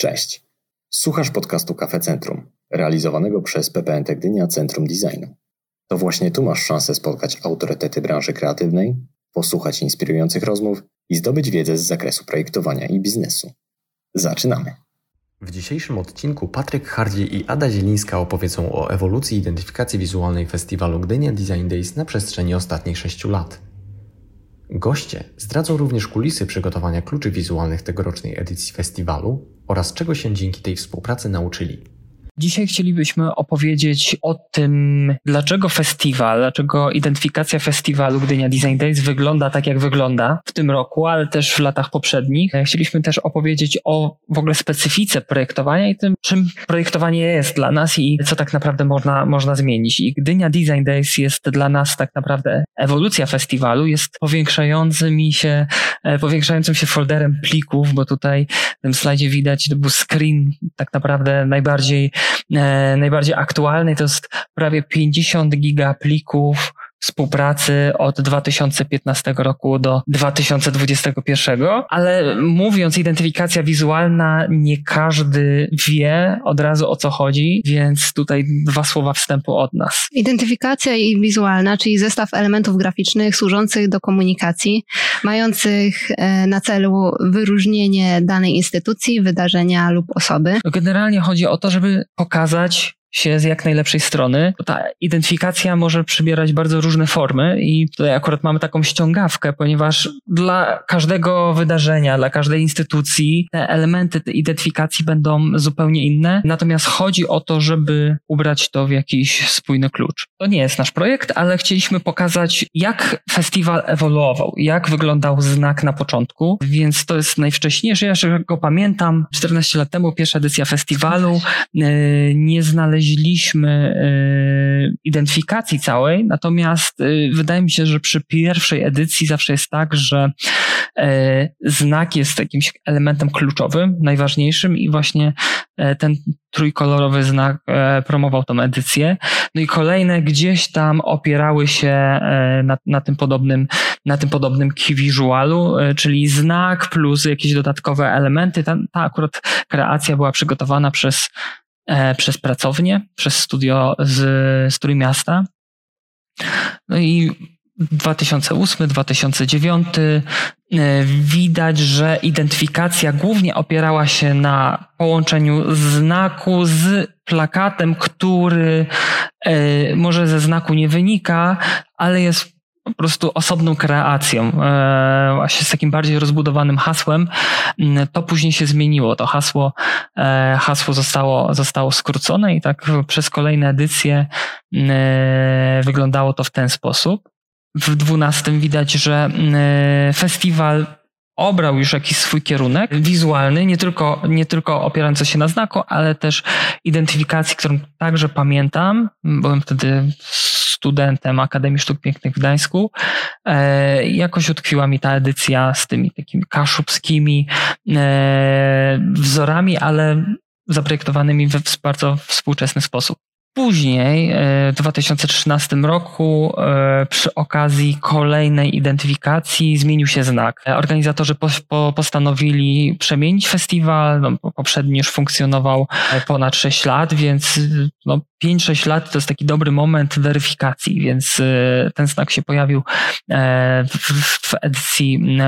Cześć. Słuchasz podcastu Kafe Centrum, realizowanego przez PPNT Gdynia Centrum Designu. To właśnie tu masz szansę spotkać autorytety branży kreatywnej, posłuchać inspirujących rozmów i zdobyć wiedzę z zakresu projektowania i biznesu. Zaczynamy. W dzisiejszym odcinku Patryk Hardziej i Ada Zielińska opowiedzą o ewolucji identyfikacji wizualnej festiwalu Gdynia Design Days na przestrzeni ostatnich sześciu lat. Goście zdradzą również kulisy przygotowania kluczy wizualnych tegorocznej edycji festiwalu oraz czego się dzięki tej współpracy nauczyli. Dzisiaj chcielibyśmy opowiedzieć o tym, dlaczego festiwal, dlaczego identyfikacja festiwalu Gdynia Design Days wygląda tak, jak wygląda w tym roku, ale też w latach poprzednich. Chcieliśmy też opowiedzieć o w ogóle specyfice projektowania i tym, czym projektowanie jest dla nas i co tak naprawdę można, można zmienić. I Gdynia Design Days jest dla nas tak naprawdę ewolucja festiwalu, jest powiększającym się, e, powiększającym się folderem plików, bo tutaj w tym slajdzie widać, to był screen tak naprawdę najbardziej najbardziej aktualnej to jest prawie 50 giga plików współpracy od 2015 roku do 2021, ale mówiąc identyfikacja wizualna, nie każdy wie od razu o co chodzi, więc tutaj dwa słowa wstępu od nas. Identyfikacja wizualna, czyli zestaw elementów graficznych służących do komunikacji, mających e, na celu wyróżnienie danej instytucji, wydarzenia lub osoby. Generalnie chodzi o to, żeby pokazać się z jak najlepszej strony. Ta identyfikacja może przybierać bardzo różne formy i tutaj akurat mamy taką ściągawkę, ponieważ dla każdego wydarzenia, dla każdej instytucji te elementy tej identyfikacji będą zupełnie inne. Natomiast chodzi o to, żeby ubrać to w jakiś spójny klucz. To nie jest nasz projekt, ale chcieliśmy pokazać, jak festiwal ewoluował, jak wyglądał znak na początku, więc to jest najwcześniejszy. Ja jeszcze go pamiętam, 14 lat temu, pierwsza edycja festiwalu. E, nie znaleźliśmy znaleźliśmy e, identyfikacji całej, natomiast e, wydaje mi się, że przy pierwszej edycji zawsze jest tak, że e, znak jest jakimś elementem kluczowym, najważniejszym i właśnie ten trójkolorowy znak promował tą edycję. No i kolejne gdzieś tam opierały się na, na tym podobnym, na tym podobnym key visualu, czyli znak plus jakieś dodatkowe elementy. Ta, ta akurat kreacja była przygotowana przez przez pracownię, przez studio z, z Trójmiasta. No i 2008-2009 e, widać, że identyfikacja głównie opierała się na połączeniu znaku z plakatem, który e, może ze znaku nie wynika, ale jest po prostu osobną kreacją, e, właśnie z takim bardziej rozbudowanym hasłem. Mm, to później się zmieniło. To hasło, e, hasło zostało, zostało skrócone i tak przez kolejne edycje mm, e, wyglądało to w ten sposób. W dwunastym widać, że mm, festiwal obrał już jakiś swój kierunek wizualny, nie tylko, nie tylko opierający się na znaku, ale też identyfikacji, którą także pamiętam. Byłem wtedy studentem Akademii Sztuk Pięknych w Gdańsku. E, jakoś utkwiła mi ta edycja z tymi takimi kaszubskimi e, wzorami, ale zaprojektowanymi w bardzo współczesny sposób. Później, e, w 2013 roku, e, przy okazji kolejnej identyfikacji, zmienił się znak. Organizatorzy postanowili przemienić festiwal. No, poprzedni już funkcjonował ponad 6 lat, więc no, 5-6 lat to jest taki dobry moment weryfikacji, więc e, ten znak się pojawił w edycji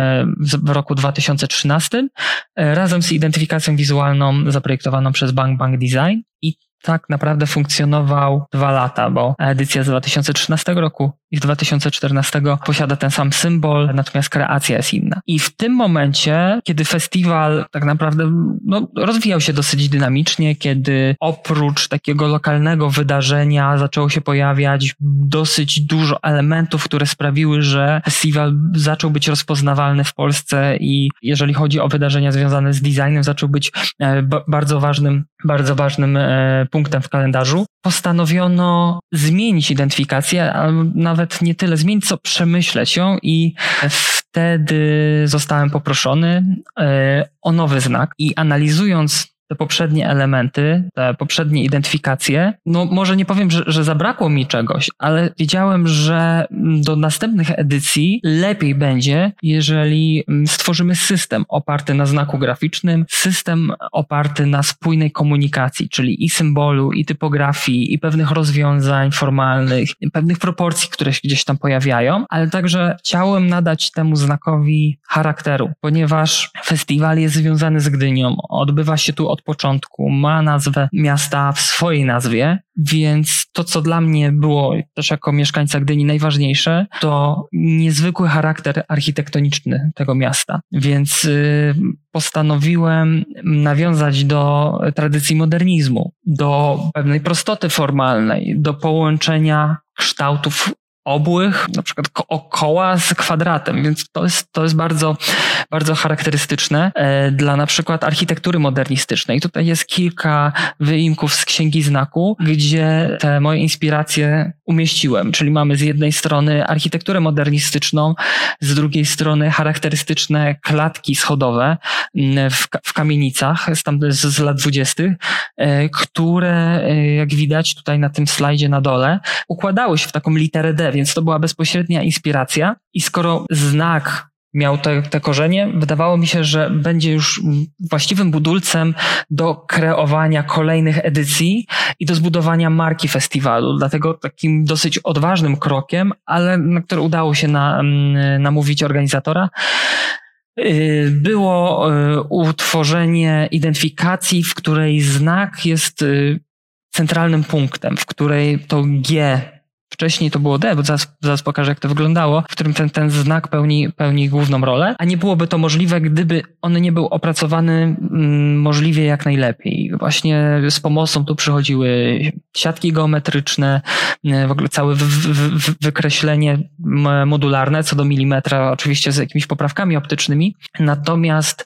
w roku 2013 razem z identyfikacją wizualną zaprojektowaną przez Bank Bank Design. I tak naprawdę funkcjonował dwa lata, bo edycja z 2013 roku z 2014 posiada ten sam symbol, natomiast kreacja jest inna. I w tym momencie, kiedy festiwal tak naprawdę no, rozwijał się dosyć dynamicznie, kiedy oprócz takiego lokalnego wydarzenia zaczęło się pojawiać dosyć dużo elementów, które sprawiły, że festiwal zaczął być rozpoznawalny w Polsce i jeżeli chodzi o wydarzenia związane z designem, zaczął być e, bardzo ważnym, bardzo ważnym e, punktem w kalendarzu, postanowiono zmienić identyfikację, albo nawet nie tyle zmienić, co przemyśleć ją i wtedy zostałem poproszony e, o nowy znak. I analizując te poprzednie elementy, te poprzednie identyfikacje, no może nie powiem, że, że zabrakło mi czegoś, ale wiedziałem, że do następnych edycji lepiej będzie, jeżeli mm, stworzymy system oparty na znaku graficznym, system oparty na spójnej komunikacji, czyli i symbolu, i typografii, i pewnych rozwiązań formalnych, pewnych proporcji, które się gdzieś tam pojawiają, ale także chciałem nadać temu znakowi charakteru, ponieważ festiwal jest związany z Gdynią, odbywa się tu od początku, ma nazwę miasta w swojej nazwie, więc to, co dla mnie było też jako mieszkańca Gdyni najważniejsze, to niezwykły charakter architektoniczny tego miasta. Więc y, postanowiłem nawiązać do tradycji modernizmu, do pewnej prostoty formalnej, do połączenia kształtów obłych, na przykład koła z kwadratem, więc to jest, to jest bardzo, bardzo charakterystyczne e, dla na przykład architektury modernistycznej. Tutaj jest kilka wyimków z Księgi Znaku, gdzie te moje inspiracje umieściłem, czyli mamy z jednej strony architekturę modernistyczną, z drugiej strony charakterystyczne klatki schodowe w, w kamienicach z, z lat dwudziestych, e, które, e, jak widać tutaj na tym slajdzie na dole, układały się w taką literę D, więc to była bezpośrednia inspiracja. I skoro znak miał te, te korzenie, wydawało mi się, że będzie już właściwym budulcem do kreowania kolejnych edycji i do zbudowania marki festiwalu. Dlatego takim dosyć odważnym krokiem, ale na który udało się na, mm, namówić organizatora, y, było y, utworzenie identyfikacji, w której znak jest y, centralnym punktem, w której to G Wcześniej to było D, bo zaraz, zaraz pokażę, jak to wyglądało, w którym ten, ten znak pełni, pełni główną rolę, a nie byłoby to możliwe, gdyby on nie był opracowany mm, możliwie jak najlepiej. Właśnie z pomocą tu przychodziły siatki geometryczne, w ogóle całe wykreślenie modularne co do milimetra, oczywiście z jakimiś poprawkami optycznymi. Natomiast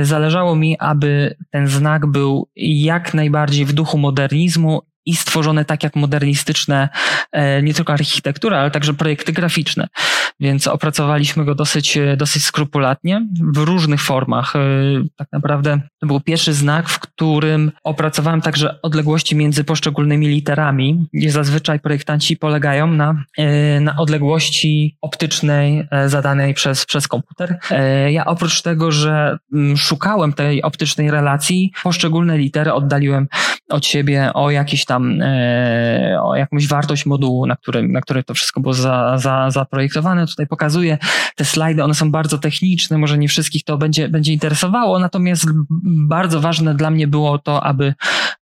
y, zależało mi, aby ten znak był jak najbardziej w duchu modernizmu i stworzone tak jak modernistyczne, e, nie tylko architektura, ale także projekty graficzne. Więc opracowaliśmy go dosyć, e, dosyć skrupulatnie w różnych formach. E, tak naprawdę to był pierwszy znak, w którym opracowałem także odległości między poszczególnymi literami, gdzie zazwyczaj projektanci polegają na, na odległości optycznej zadanej przez, przez komputer. Ja oprócz tego, że mm, szukałem tej optycznej relacji, poszczególne litery oddaliłem od siebie o jakiś tam, e, o jakąś wartość modułu, na którym, na której to wszystko było za, za, zaprojektowane. Tutaj pokazuję te slajdy, one są bardzo techniczne, może nie wszystkich to będzie, będzie interesowało, natomiast bardzo ważne dla mnie było to, aby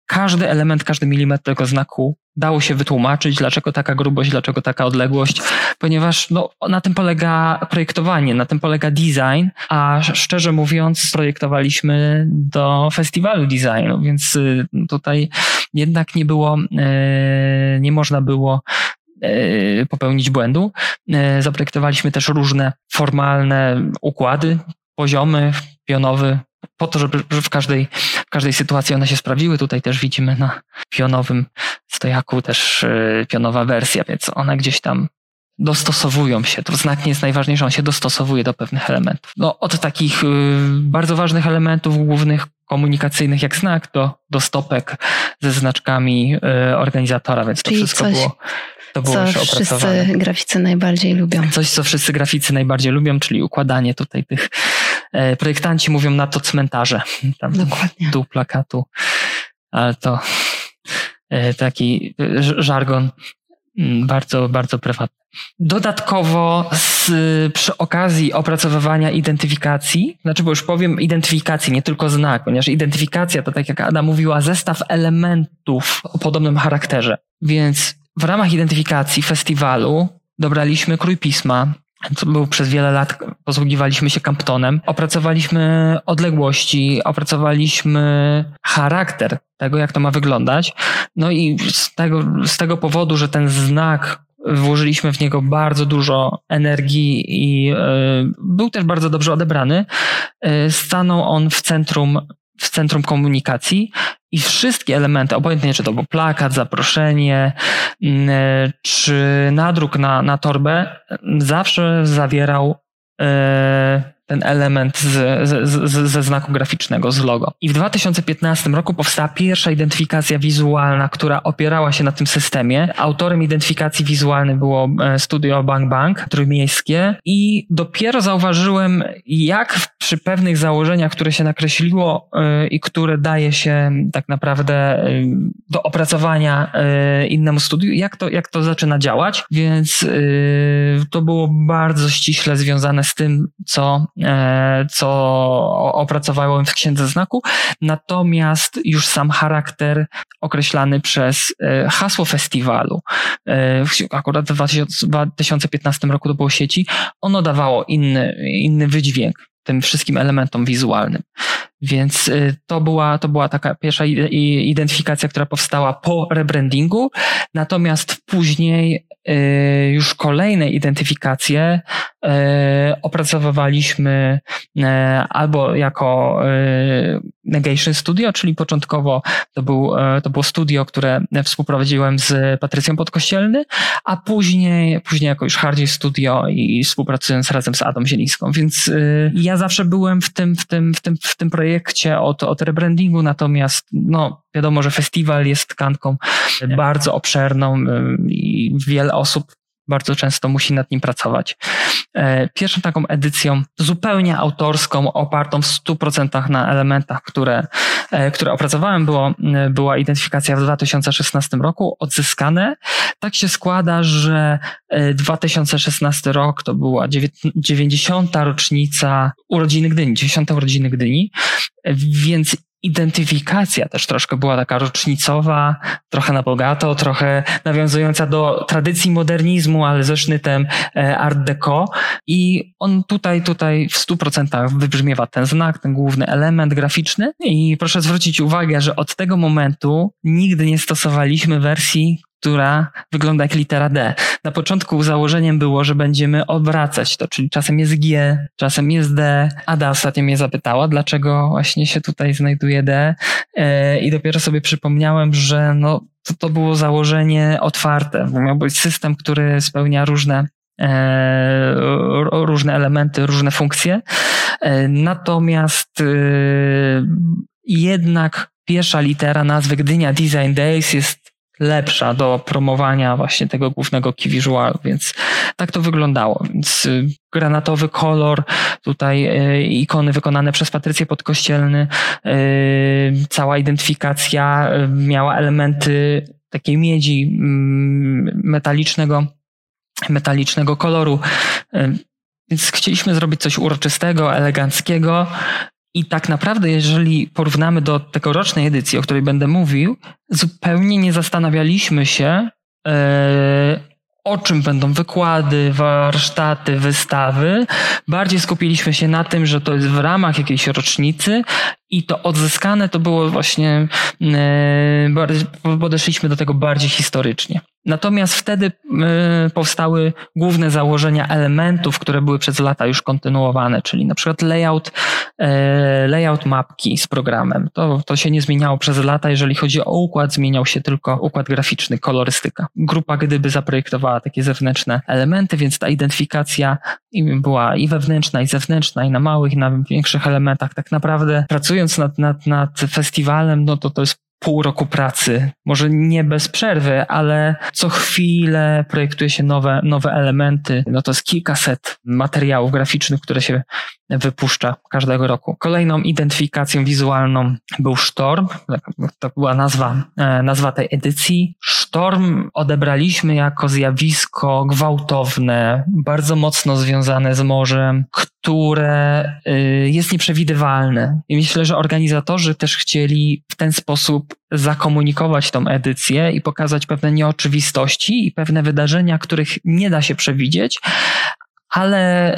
każdy element, każdy milimetr tego znaku dało się wytłumaczyć, dlaczego taka grubość, dlaczego taka odległość, ponieważ no, na tym polega projektowanie, na tym polega design, a szczerze mówiąc, projektowaliśmy do festiwalu designu, więc y, tutaj jednak nie było, y, nie można było y, popełnić błędu. Zaprojektowaliśmy też różne formalne układy, poziomy, pionowy, po to, żeby, w, każdej, w każdej sytuacji one się sprawdziły. Tutaj też widzimy na pionowym stojaku też yy, pionowa wersja, więc one gdzieś tam dostosowują się. To znak nie jest najważniejszy, on się dostosowuje do pewnych elementów. No, od takich yy, bardzo ważnych elementów głównych komunikacyjnych jak znak do, do stopek ze znaczkami yy, organizatora, więc Czyli to wszystko coś, było to było co już wszyscy graficy najbardziej lubią. Coś, co wszyscy graficy najbardziej lubią, czyli układanie tutaj tych e, projektanci mówią na to cmentarze. Tam Dokładnie. Tu plakatu, ale to e, taki żargon mm, bardzo, bardzo prywatny. Dodatkowo z, przy okazji opracowywania identyfikacji, znaczy bo już powiem identyfikacji, nie tylko znak, ponieważ identyfikacja to tak jak Ada mówiła, zestaw elementów o podobnym charakterze. Więc w ramach identyfikacji festiwalu dobraliśmy krój pisma, co był przez wiele lat, posługiwaliśmy się Camptonem, opracowaliśmy odległości, opracowaliśmy charakter tego, jak to ma wyglądać. No i z tego, z tego powodu, że ten znak włożyliśmy w niego bardzo dużo energii i y, był też bardzo dobrze odebrany, y, stanął on w centrum w centrum komunikacji i wszystkie elementy, obojętnie czy to był plakat, zaproszenie, mm, e, czy nadruk na, na torbę, zawsze zawierał e, ten element z, z, z, ze znaku graficznego, z logo. I w 2015 roku powstała pierwsza identyfikacja wizualna, która opierała się na tym systemie. Autorem identyfikacji wizualnej było e, studio Bang Bang, trójmiejskie i dopiero zauważyłem, jak przy pewnych założeniach, które się nakreśliło yy, i które daje się tak naprawdę yy, do opracowania yy, innemu studiu, jak to, jak to zaczyna działać, więc to było bardzo ściśle związane z tym, co, co opracowałem w Księdze Znaku, natomiast już sam charakter określany przez hasło festiwalu, akurat w 2015 roku to było sieci, ono dawało inny, inny wydźwięk tym wszystkim elementom wizualnym. Więc y, to była, to była taka pierwsza identyfikacja, która powstała po rebrandingu. Natomiast później y, już kolejne identyfikacje y, opracowywaliśmy albo jako Negation Studio, czyli początkowo to, był, to było studio, które współprowadziłem z Patrycją Podkościelny, a później, później jako już Hardziej Studio i współpracując razem z Adą Zielińską. Więc ja zawsze byłem w tym, w tym, w tym, w tym projekcie projekcie od, od rebrandingu, natomiast no, wiadomo, że festiwal jest tkanką bardzo obszerną i wiele osób bardzo często musi nad nim pracować. E, pierwszą taką edycją zupełnie autorską, opartą w 100% na elementach, które, e, które opracowałem, było, była identyfikacja w 2016 roku, odzyskane. Tak się składa, że 2016 e, rok to była 90. rocznica urodziny Gdyni, 10. urodziny Gdyni, więc identyfikacja też troszkę była taka rocznicowa, trochę na bogato, trochę nawiązująca do tradycji modernizmu, ale ze sznytem e, art deco. I on tutaj, tutaj w stu procentach wybrzmiewa ten znak, ten główny element graficzny. I proszę zwrócić uwagę, że od tego momentu nigdy nie stosowaliśmy wersji która wygląda jak litera D. Na początku założeniem było, że będziemy obracać to, czyli czasem jest G, czasem jest D. Ada ostatnio mnie zapytała, dlaczego właśnie się tutaj znajduje D e, i dopiero sobie przypomniałem, że no, to, to było założenie otwarte. Miał być system, który spełnia różne e, różne elementy, różne funkcje. E, natomiast jednak pierwsza litera nazwy Gdynia Design Days jest lepsza do promowania właśnie tego głównego key więc tak to wyglądało. Więc y, granatowy kolor, tutaj y, ikony wykonane przez Patrycję Podkościelny, y, cała identyfikacja miała elementy takiej miedzi mm, metalicznego, metalicznego koloru. Więc chcieliśmy zrobić coś uroczystego, eleganckiego, i tak naprawdę, jeżeli porównamy do tegorocznej edycji, o której będę mówił, zupełnie nie zastanawialiśmy się, e, o czym będą wykłady, warsztaty, wystawy. Bardziej skupiliśmy się na tym, że to jest w ramach jakiejś rocznicy i to odzyskane to było właśnie, e, podeszliśmy do tego bardziej historycznie. Natomiast wtedy e, powstały główne założenia elementów, które były przez lata już kontynuowane, czyli na przykład layout, e, layout mapki z programem. To, to się nie zmieniało przez lata. Jeżeli chodzi o układ, zmieniał się tylko układ graficzny, kolorystyka. Grupa gdyby zaprojektowała takie zewnętrzne elementy, więc ta identyfikacja była i wewnętrzna, i zewnętrzna, i na małych, i na większych elementach. Tak naprawdę pracując nad, nad, nad festiwalem, no to to jest pół roku pracy. Może nie bez przerwy, ale co chwilę projektuje się nowe, nowe elementy. No to jest kilkaset materiałów graficznych, które się wypuszcza każdego roku. Kolejną identyfikacją wizualną był Sztorm. To była nazwa, e, nazwa tej edycji. Sztorm odebraliśmy jako zjawisko gwałtowne, bardzo mocno związane z morzem, które y, jest nieprzewidywalne. I myślę, że organizatorzy też chcieli w ten sposób zakomunikować tą edycję i pokazać pewne nieoczywistości i pewne wydarzenia, których nie da się przewidzieć, ale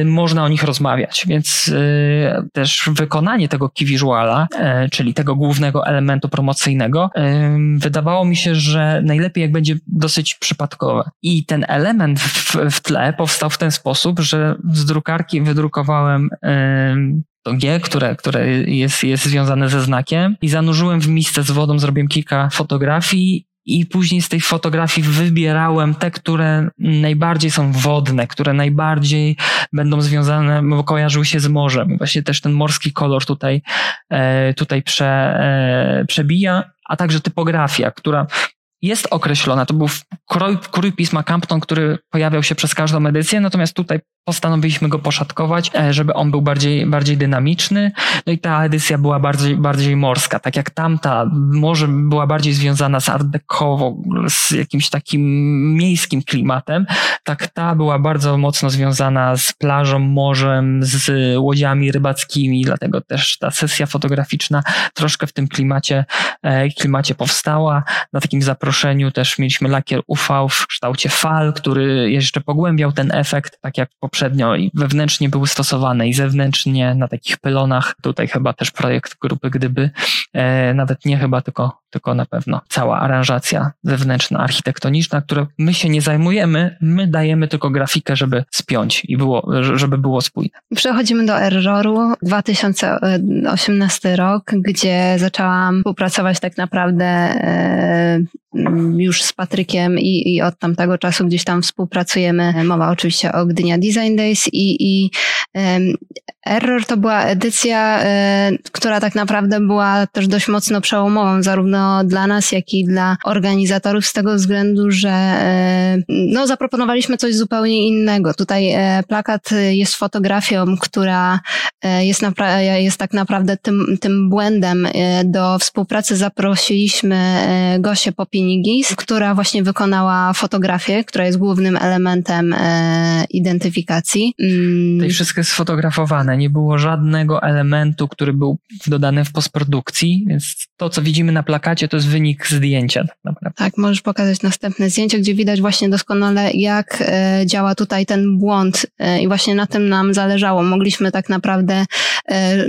y, można o nich rozmawiać, więc y, też wykonanie tego key visuala, y, czyli tego głównego elementu promocyjnego, y, wydawało mi się, że najlepiej jak będzie dosyć przypadkowe. I ten element w, w tle powstał w ten sposób, że z drukarki wydrukowałem y, to G, które, które jest, jest związane ze znakiem i zanurzyłem w misce z wodą, zrobiłem kilka fotografii i później z tej fotografii wybierałem te, które najbardziej są wodne, które najbardziej będą związane, kojarzyły się z morzem. Właśnie też ten morski kolor tutaj, e, tutaj prze, e, przebija, a także typografia, która jest określona. To był krój, krój pisma Campton, który pojawiał się przez każdą edycję, natomiast tutaj postanowiliśmy go poszatkować, e, żeby on był bardziej, bardziej dynamiczny. No i ta edycja była bardziej, bardziej morska. Tak jak tamta może była bardziej związana z art z jakimś takim miejskim klimatem, tak ta była bardzo mocno związana z plażą, morzem, z łodziami rybackimi, dlatego też ta sesja fotograficzna troszkę w tym klimacie, e, klimacie powstała. Na takim zaproszeniu też mieliśmy lakier UV w kształcie fal, który jeszcze pogłębiał ten efekt, tak jak poprzednio poprzednio i wewnętrznie były stosowane i zewnętrznie na takich pylonach. Tutaj chyba też projekt grupy Gdyby, e, nawet nie chyba, tylko, tylko na pewno cała aranżacja zewnętrzna, architektoniczna, którą my się nie zajmujemy, my dajemy tylko grafikę, żeby spiąć i było, żeby było spójne. Przechodzimy do Erroru, 2018 rok, gdzie zaczęłam współpracować tak naprawdę e, już z Patrykiem i, i od tamtego czasu gdzieś tam współpracujemy. Mowa oczywiście o Gdynia Design Days i, i Error to była edycja, y, która tak naprawdę była też dość mocno przełomową, zarówno dla nas, jak i dla organizatorów, z tego względu, że y, no, zaproponowaliśmy coś zupełnie innego. Tutaj y, plakat jest fotografią, która jest, jest tak naprawdę tym, tym błędem. Do współpracy zaprosiliśmy Gosię Popinigis, która właśnie wykonała fotografię, która jest głównym elementem identyfikacji. To i wszystko jest sfotografowane nie było żadnego elementu, który był dodany w postprodukcji, więc to, co widzimy na plakacie, to jest wynik zdjęcia. Tak, naprawdę. tak możesz pokazać następne zdjęcie, gdzie widać właśnie doskonale, jak e, działa tutaj ten błąd e, i właśnie na tym nam zależało. Mogliśmy tak naprawdę e,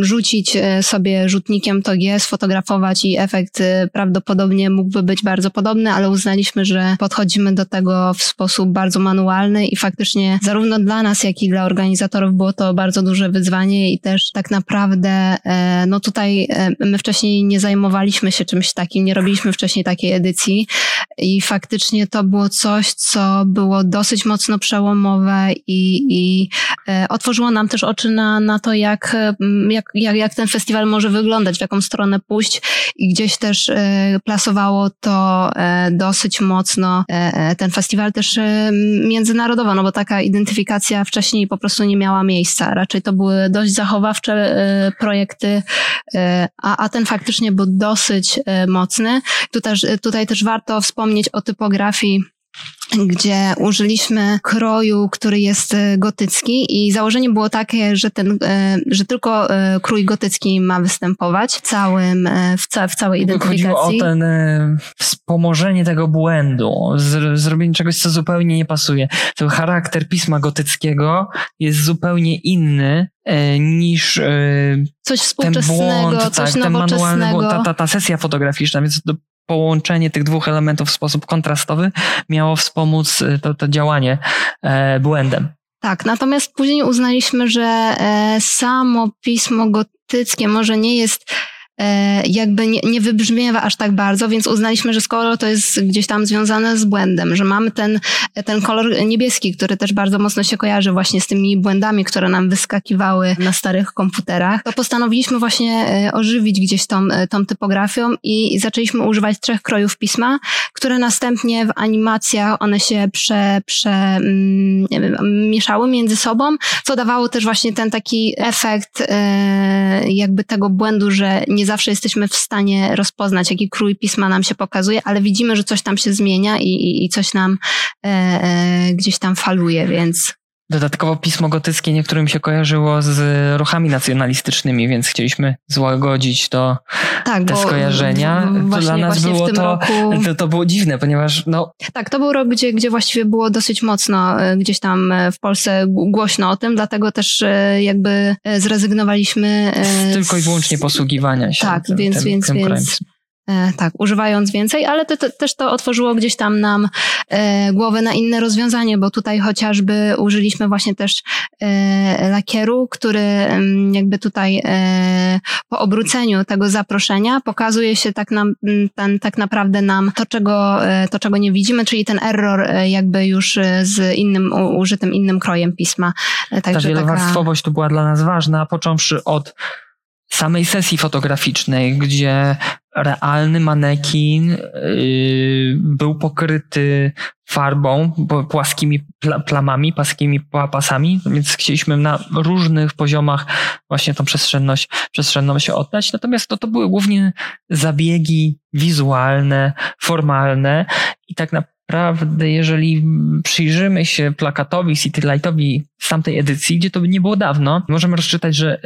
rzucić sobie rzutnikiem to G, sfotografować i efekt prawdopodobnie mógłby być bardzo podobny, ale uznaliśmy, że podchodzimy do tego w sposób bardzo manualny i faktycznie zarówno dla nas, jak i dla organizatorów było to bardzo bardzo duże wyzwanie i też tak naprawdę, e, no tutaj e, my wcześniej nie zajmowaliśmy się czymś takim, nie robiliśmy wcześniej takiej edycji i faktycznie to było coś, co było dosyć mocno przełomowe i, i e, otworzyło nam też oczy na, na to, jak, jak, jak, jak ten festiwal może wyglądać, w jaką stronę pójść i gdzieś też plasowało to dosyć mocno ten festiwal też międzynarodowo, no bo taka identyfikacja wcześniej po prostu nie miała miejsca raczej to były dość zachowawcze e, projekty, e, a, a ten faktycznie był dosyć e, mocny. Tutaj, tutaj też warto wspomnieć o typografii gdzie użyliśmy kroju, który jest e, gotycki i założenie było takie, że, ten, e, że tylko e, krój gotycki ma występować w, całym, w, ca, w całej identyfikacji. Chodziło o ten wspomożenie tego błędu, zrobienie czegoś, co zupełnie nie pasuje. To charakter pisma gotyckiego jest zupełnie inny niż coś współczesnego, ten błąd, coś tak, nowoczesnego. Ten ta, ta, ta sesja fotograficzna, więc połączenie tych dwóch elementów w sposób kontrastowy miało wspomóc y, to, to działanie e, błędem. Tak, natomiast później uznaliśmy, że e, samo pismo gotyckie może nie jest jakby nie, nie wybrzmiewa aż tak bardzo, więc uznaliśmy, że skoro to jest gdzieś tam związane z błędem, że mamy ten, ten kolor niebieski, który też bardzo mocno się kojarzy właśnie z tymi błędami, które nam wyskakiwały na starych komputerach, to postanowiliśmy właśnie e, ożywić gdzieś tą, e, tą typografią i zaczęliśmy używać trzech krojów pisma, które następnie w animacjach one się prze, prze mm, mieszały między sobą, co dawało też właśnie ten taki efekt jakby tego błędu, że nie zawsze jesteśmy w stanie rozpoznać, jaki krój pisma nam się pokazuje, ale widzimy, że coś tam się zmienia i, i, i coś nam e, e, gdzieś tam faluje, więc Dodatkowo pismo gotyckie niektórym się kojarzyło z ruchami nacjonalistycznymi, więc chcieliśmy złagodzić to, tak, te skojarzenia. To dla nas było to, roku... to, to, było dziwne, ponieważ no... Tak, to był rok, gdzie, gdzie właściwie było dosyć mocno e, gdzieś tam e, w Polsce głośno o tym, dlatego też e, jakby zrezygnowaliśmy z... Tylko i wyłącznie posługiwania się tak, tym, więc, tym, więc, tym więc tak, używając więcej, ale to, to, też to otworzyło gdzieś tam nam e, głowę na inne rozwiązanie, bo tutaj chociażby użyliśmy właśnie też e, lakieru, który jakby tutaj e, po obróceniu tego zaproszenia pokazuje się tak, nam, ten, tak naprawdę nam to czego, e, to, czego nie widzimy, czyli ten error e, jakby już z innym, użytym innym krojem pisma. Także Ta wielowarstwowość taka... tu była dla nas ważna, począwszy od samej sesji fotograficznej, gdzie realny manekin yy, był pokryty farbą, płaskimi plamami, płaskimi pasami, więc chcieliśmy na różnych poziomach właśnie tą przestrzenność, przestrzenność oddać. Natomiast to, to były głównie zabiegi wizualne, formalne i tak naprawdę naprawdę, jeżeli przyjrzymy się plakatowi, Citylightowi z tamtej edycji, gdzie to nie było dawno, możemy rozczytać, że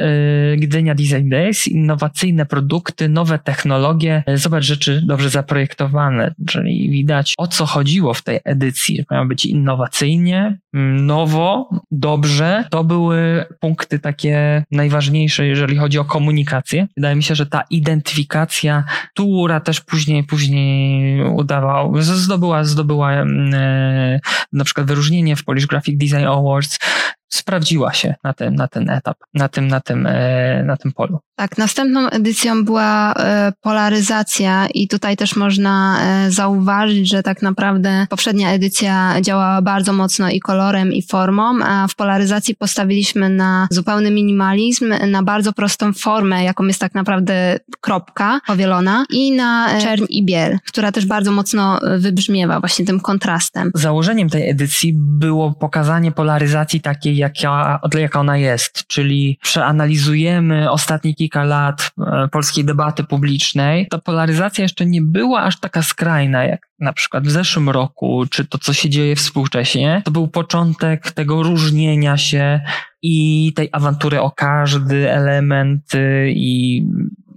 y, Gdynia Design Days, innowacyjne produkty, nowe technologie, e, zobacz rzeczy dobrze zaprojektowane, czyli widać o co chodziło w tej edycji. Mają być innowacyjnie, nowo, dobrze. To były punkty takie najważniejsze, jeżeli chodzi o komunikację. Wydaje mi się, że ta identyfikacja, która też później, później udawała, zdobyła, zdobyła była mm, e, na przykład wyróżnienie w Polish Graphic Design Awards, sprawdziła się na ten, na ten etap, na tym, na tym, e, na tym polu. Tak, następną edycją była e, polaryzacja i tutaj też można zauważyć, że tak naprawdę poprzednia edycja działała bardzo mocno i kolorem, i formą, a w polaryzacji postawiliśmy na zupełny minimalizm, na bardzo prostą formę, jaką jest tak naprawdę kropka powielona i na czerń i biel, która też bardzo mocno wybrzmiewa właśnie tym kontrastem. Założeniem tej edycji było pokazanie polaryzacji takiej, jaka, jaka ona jest, czyli przeanalizujemy ostatnie kilka lat e, polskiej debaty publicznej. Ta polaryzacja jeszcze nie była aż taka skrajna, jak na przykład w zeszłym roku, czy to, co się dzieje współcześnie. To był początek tego różnienia się i tej awantury o każdy element i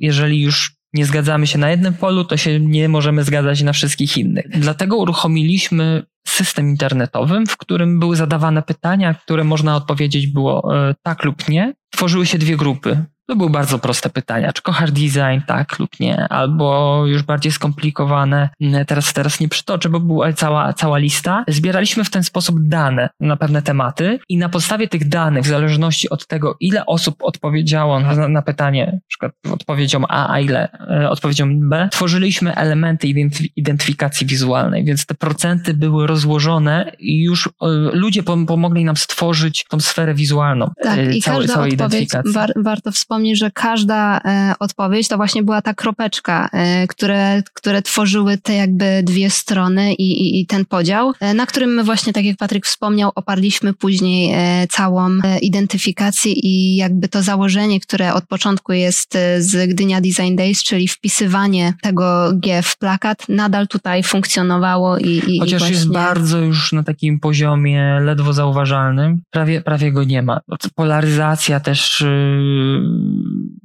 jeżeli już nie zgadzamy się na jednym polu, to się nie możemy zgadzać na wszystkich innych. Dlatego uruchomiliśmy system internetowym, w którym były zadawane pytania, które można odpowiedzieć było e, tak lub nie. Tworzyły się dwie grupy. To były bardzo proste pytania. Czy kochasz design, tak lub nie? Albo już bardziej skomplikowane. Teraz, teraz nie przytoczę, bo była cała, cała lista. Zbieraliśmy w ten sposób dane na pewne tematy i na podstawie tych danych, w zależności od tego, ile osób odpowiedziało na, na pytanie, na przykład odpowiedzią A, a ile e, odpowiedzią B, tworzyliśmy elementy identyfikacji wizualnej, więc te procenty były rozłożone i już e, ludzie pomogli nam stworzyć tą sferę wizualną tak, e, i całej, całej identyfikacji. War, warto wspomnieć, wspomnieć, że każda e, odpowiedź to właśnie była ta kropeczka, e, które, które tworzyły te jakby dwie strony i, i, i ten podział, e, na którym my właśnie, tak jak Patryk wspomniał, oparliśmy później całą identyfikację i jakby to założenie, które od początku jest z Gdynia Design Days, czyli wpisywanie tego G w plakat, nadal tutaj funkcjonowało i, i Chociaż i właśnie... jest bardzo już na takim poziomie ledwo zauważalnym, prawie, prawie go nie ma. Polaryzacja też yy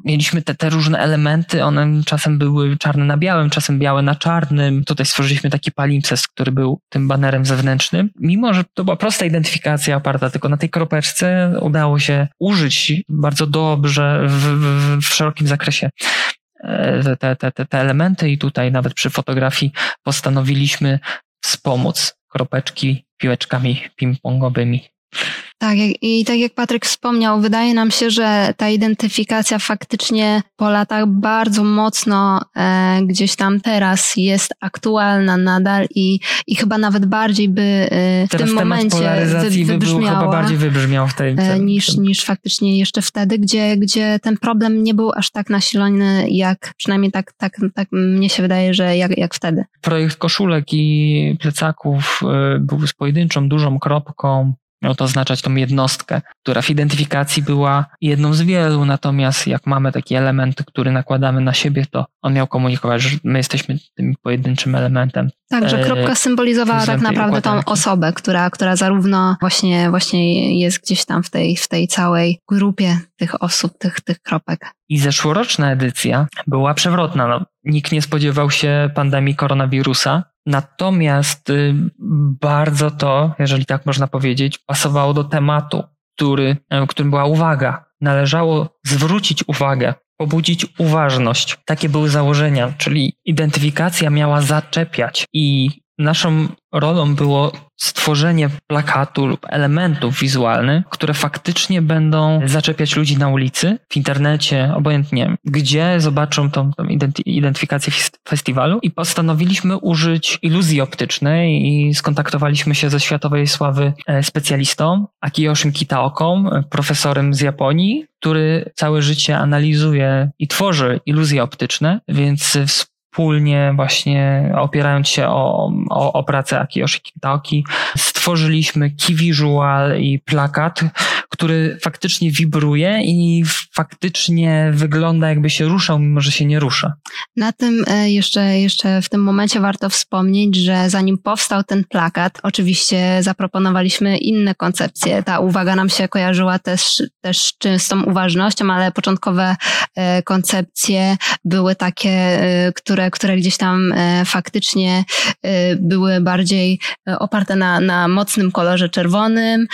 mieliśmy te, te różne elementy, one czasem były czarne na białym, czasem białe na czarnym. Tutaj stworzyliśmy taki palimpsest, który był tym banerem zewnętrznym. Mimo, że to była prosta identyfikacja oparta tylko na tej kropeczce, udało się użyć bardzo dobrze w, w, w szerokim zakresie e, te, te, te, te elementy i tutaj nawet przy fotografii postanowiliśmy wspomóc kropeczki piłeczkami ping-pongowymi. Tak, i tak jak Patryk wspomniał, wydaje nam się, że ta identyfikacja faktycznie po latach bardzo mocno e, gdzieś tam teraz jest aktualna nadal i, i chyba nawet bardziej by e, w teraz tym momencie wy, wybrzmiała by chyba bardziej wybrzmiał w tej, e, niż, niż faktycznie jeszcze wtedy, gdzie, gdzie ten problem nie był aż tak nasilony, jak przynajmniej tak, tak, tak mnie się wydaje, że jak, jak wtedy. Projekt koszulek i plecaków e, był z pojedynczą dużą kropką Miał to oznaczać tą jednostkę, która w identyfikacji była jedną z wielu, natomiast jak mamy taki element, który nakładamy na siebie, to on miał komunikować, że my jesteśmy tym pojedynczym elementem. Tak, że kropka symbolizowała tak naprawdę tą osobę, która, która zarówno właśnie, właśnie jest gdzieś tam w tej, w tej całej grupie tych osób, tych, tych kropek. I zeszłoroczna edycja była przewrotna. No, nikt nie spodziewał się pandemii koronawirusa, Natomiast y, bardzo to, jeżeli tak można powiedzieć, pasowało do tematu, który, e, którym była uwaga. Należało zwrócić uwagę pobudzić uważność. Takie były założenia, czyli identyfikacja miała zaczepiać i naszą rolą było stworzenie plakatu lub elementów wizualnych, które faktycznie będą zaczepiać ludzi na ulicy, w internecie, obojętnie gdzie zobaczą tą, tą identyfikację festiwalu. I postanowiliśmy użyć iluzji optycznej i skontaktowaliśmy się ze światowej sławy e, specjalistą Akiyoshim Kitaoką, profesorem z Japonii, który całe życie analizuje i tworzy iluzje optyczne, więc wspólnie właśnie opierając się o, o, o pracę Akiyoshi Kitaoki stworzyliśmy key visual i plakat, który faktycznie wibruje i faktycznie wygląda jakby się ruszał, mimo że się nie rusza. Na tym e, jeszcze, jeszcze w tym momencie warto wspomnieć, że zanim powstał ten plakat, oczywiście zaproponowaliśmy inne koncepcje. Ta uwaga nam się kojarzyła też, też z tą uważnością, ale początkowe e, koncepcje były takie, e, które, które gdzieś tam faktycznie były bardziej oparte na, na mocnym kolorze czerwonym.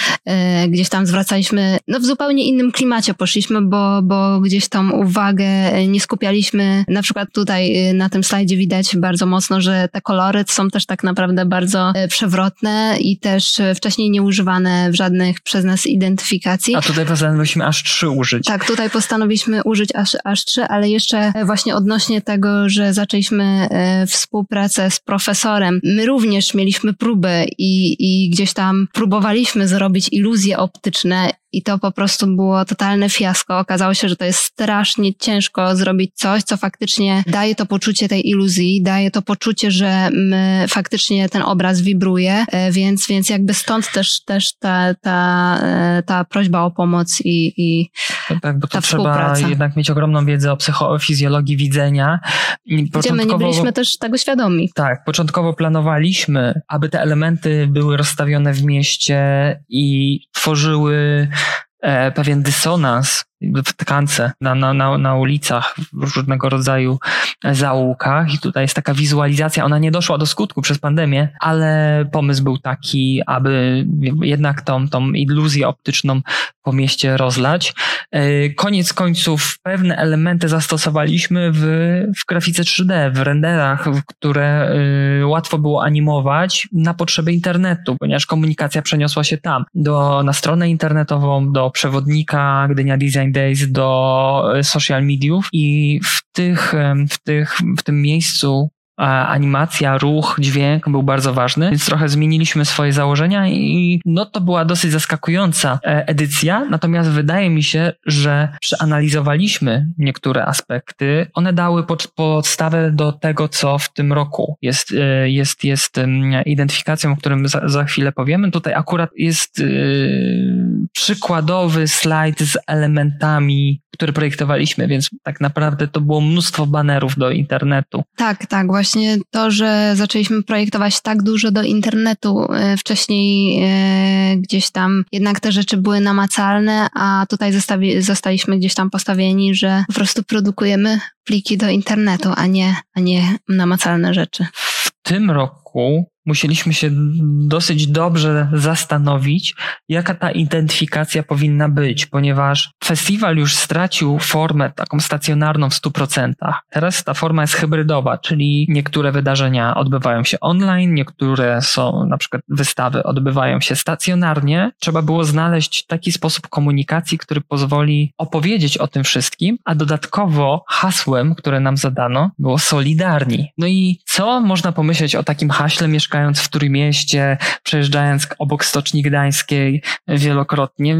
Gdzieś tam zwracaliśmy, no w zupełnie innym klimacie poszliśmy, bo, bo gdzieś tą uwagę nie skupialiśmy. Na przykład tutaj y, na tym slajdzie widać bardzo mocno, że te kolory są też tak naprawdę bardzo y, przewrotne i też wcześniej nie używane w żadnych przez nas identyfikacji. A tutaj postanowiliśmy aż trzy użyć. Tak, tutaj postanowiliśmy użyć aż, aż trzy, ale jeszcze właśnie odnośnie tego, że zaczęliśmy współpracę z profesorem. My również mieliśmy próbę i, i gdzieś tam próbowaliśmy zrobić iluzje optyczne i to po prostu było totalne fiasko. Okazało się, że to jest strasznie ciężko zrobić coś, co faktycznie daje to poczucie tej iluzji, daje to poczucie, że my, faktycznie ten obraz wibruje, e, więc, więc jakby stąd też, też ta, ta, e, ta prośba o pomoc i, i tak, bo to trzeba jednak mieć ogromną wiedzę o psychofizjologii widzenia. Początkowo, Gdzie my nie byliśmy też tego świadomi. Tak, początkowo planowaliśmy, aby te elementy były rozstawione w mieście i tworzyły pewien dysonans w tkance, na, na, na, ulicach, w różnego rodzaju zaułkach i tutaj jest taka wizualizacja, ona nie doszła do skutku przez pandemię, ale pomysł był taki, aby jednak tą, tą iluzję optyczną po mieście rozlać. E, koniec końców pewne elementy zastosowaliśmy w, w grafice 3D, w renderach, które e, łatwo było animować na potrzeby internetu, ponieważ komunikacja przeniosła się tam, do, na stronę internetową, do przewodnika Gdynia Design Days do e, social mediów i w tych, w tych, w tym miejscu animacja, ruch, dźwięk był bardzo ważny, więc trochę zmieniliśmy swoje założenia i no to była dosyć zaskakująca e, edycja, natomiast wydaje mi się, że przeanalizowaliśmy niektóre aspekty, one dały podstawę do tego, co w tym roku jest, e, jest, jest identyfikacją, o którym za, za chwilę powiemy. Tutaj akurat jest yy, przykładowy slajd z elementami, które projektowaliśmy, więc tak naprawdę to było mnóstwo banerów do internetu. Tak, tak, właśnie właśnie to, że zaczęliśmy projektować tak dużo do internetu. E, wcześniej e, gdzieś tam jednak te rzeczy były namacalne, a tutaj zostawi, zostaliśmy gdzieś tam postawieni, że po prostu produkujemy pliki do internetu, a nie, a nie namacalne rzeczy. W tym roku musieliśmy się dosyć dobrze zastanowić, jaka ta identyfikacja powinna być, ponieważ festiwal już stracił formę taką stacjonarną w 100%. Teraz ta forma jest hybrydowa, czyli niektóre wydarzenia odbywają się online, niektóre są, na przykład wystawy odbywają się stacjonarnie. Trzeba było znaleźć taki sposób komunikacji, który pozwoli opowiedzieć o tym wszystkim, a dodatkowo hasłem, które nam zadano, było solidarni. No i co można pomyśleć o takim haśle mieszkającym mieszkając w Trójmieście, przejeżdżając obok Stoczni Gdańskiej wielokrotnie,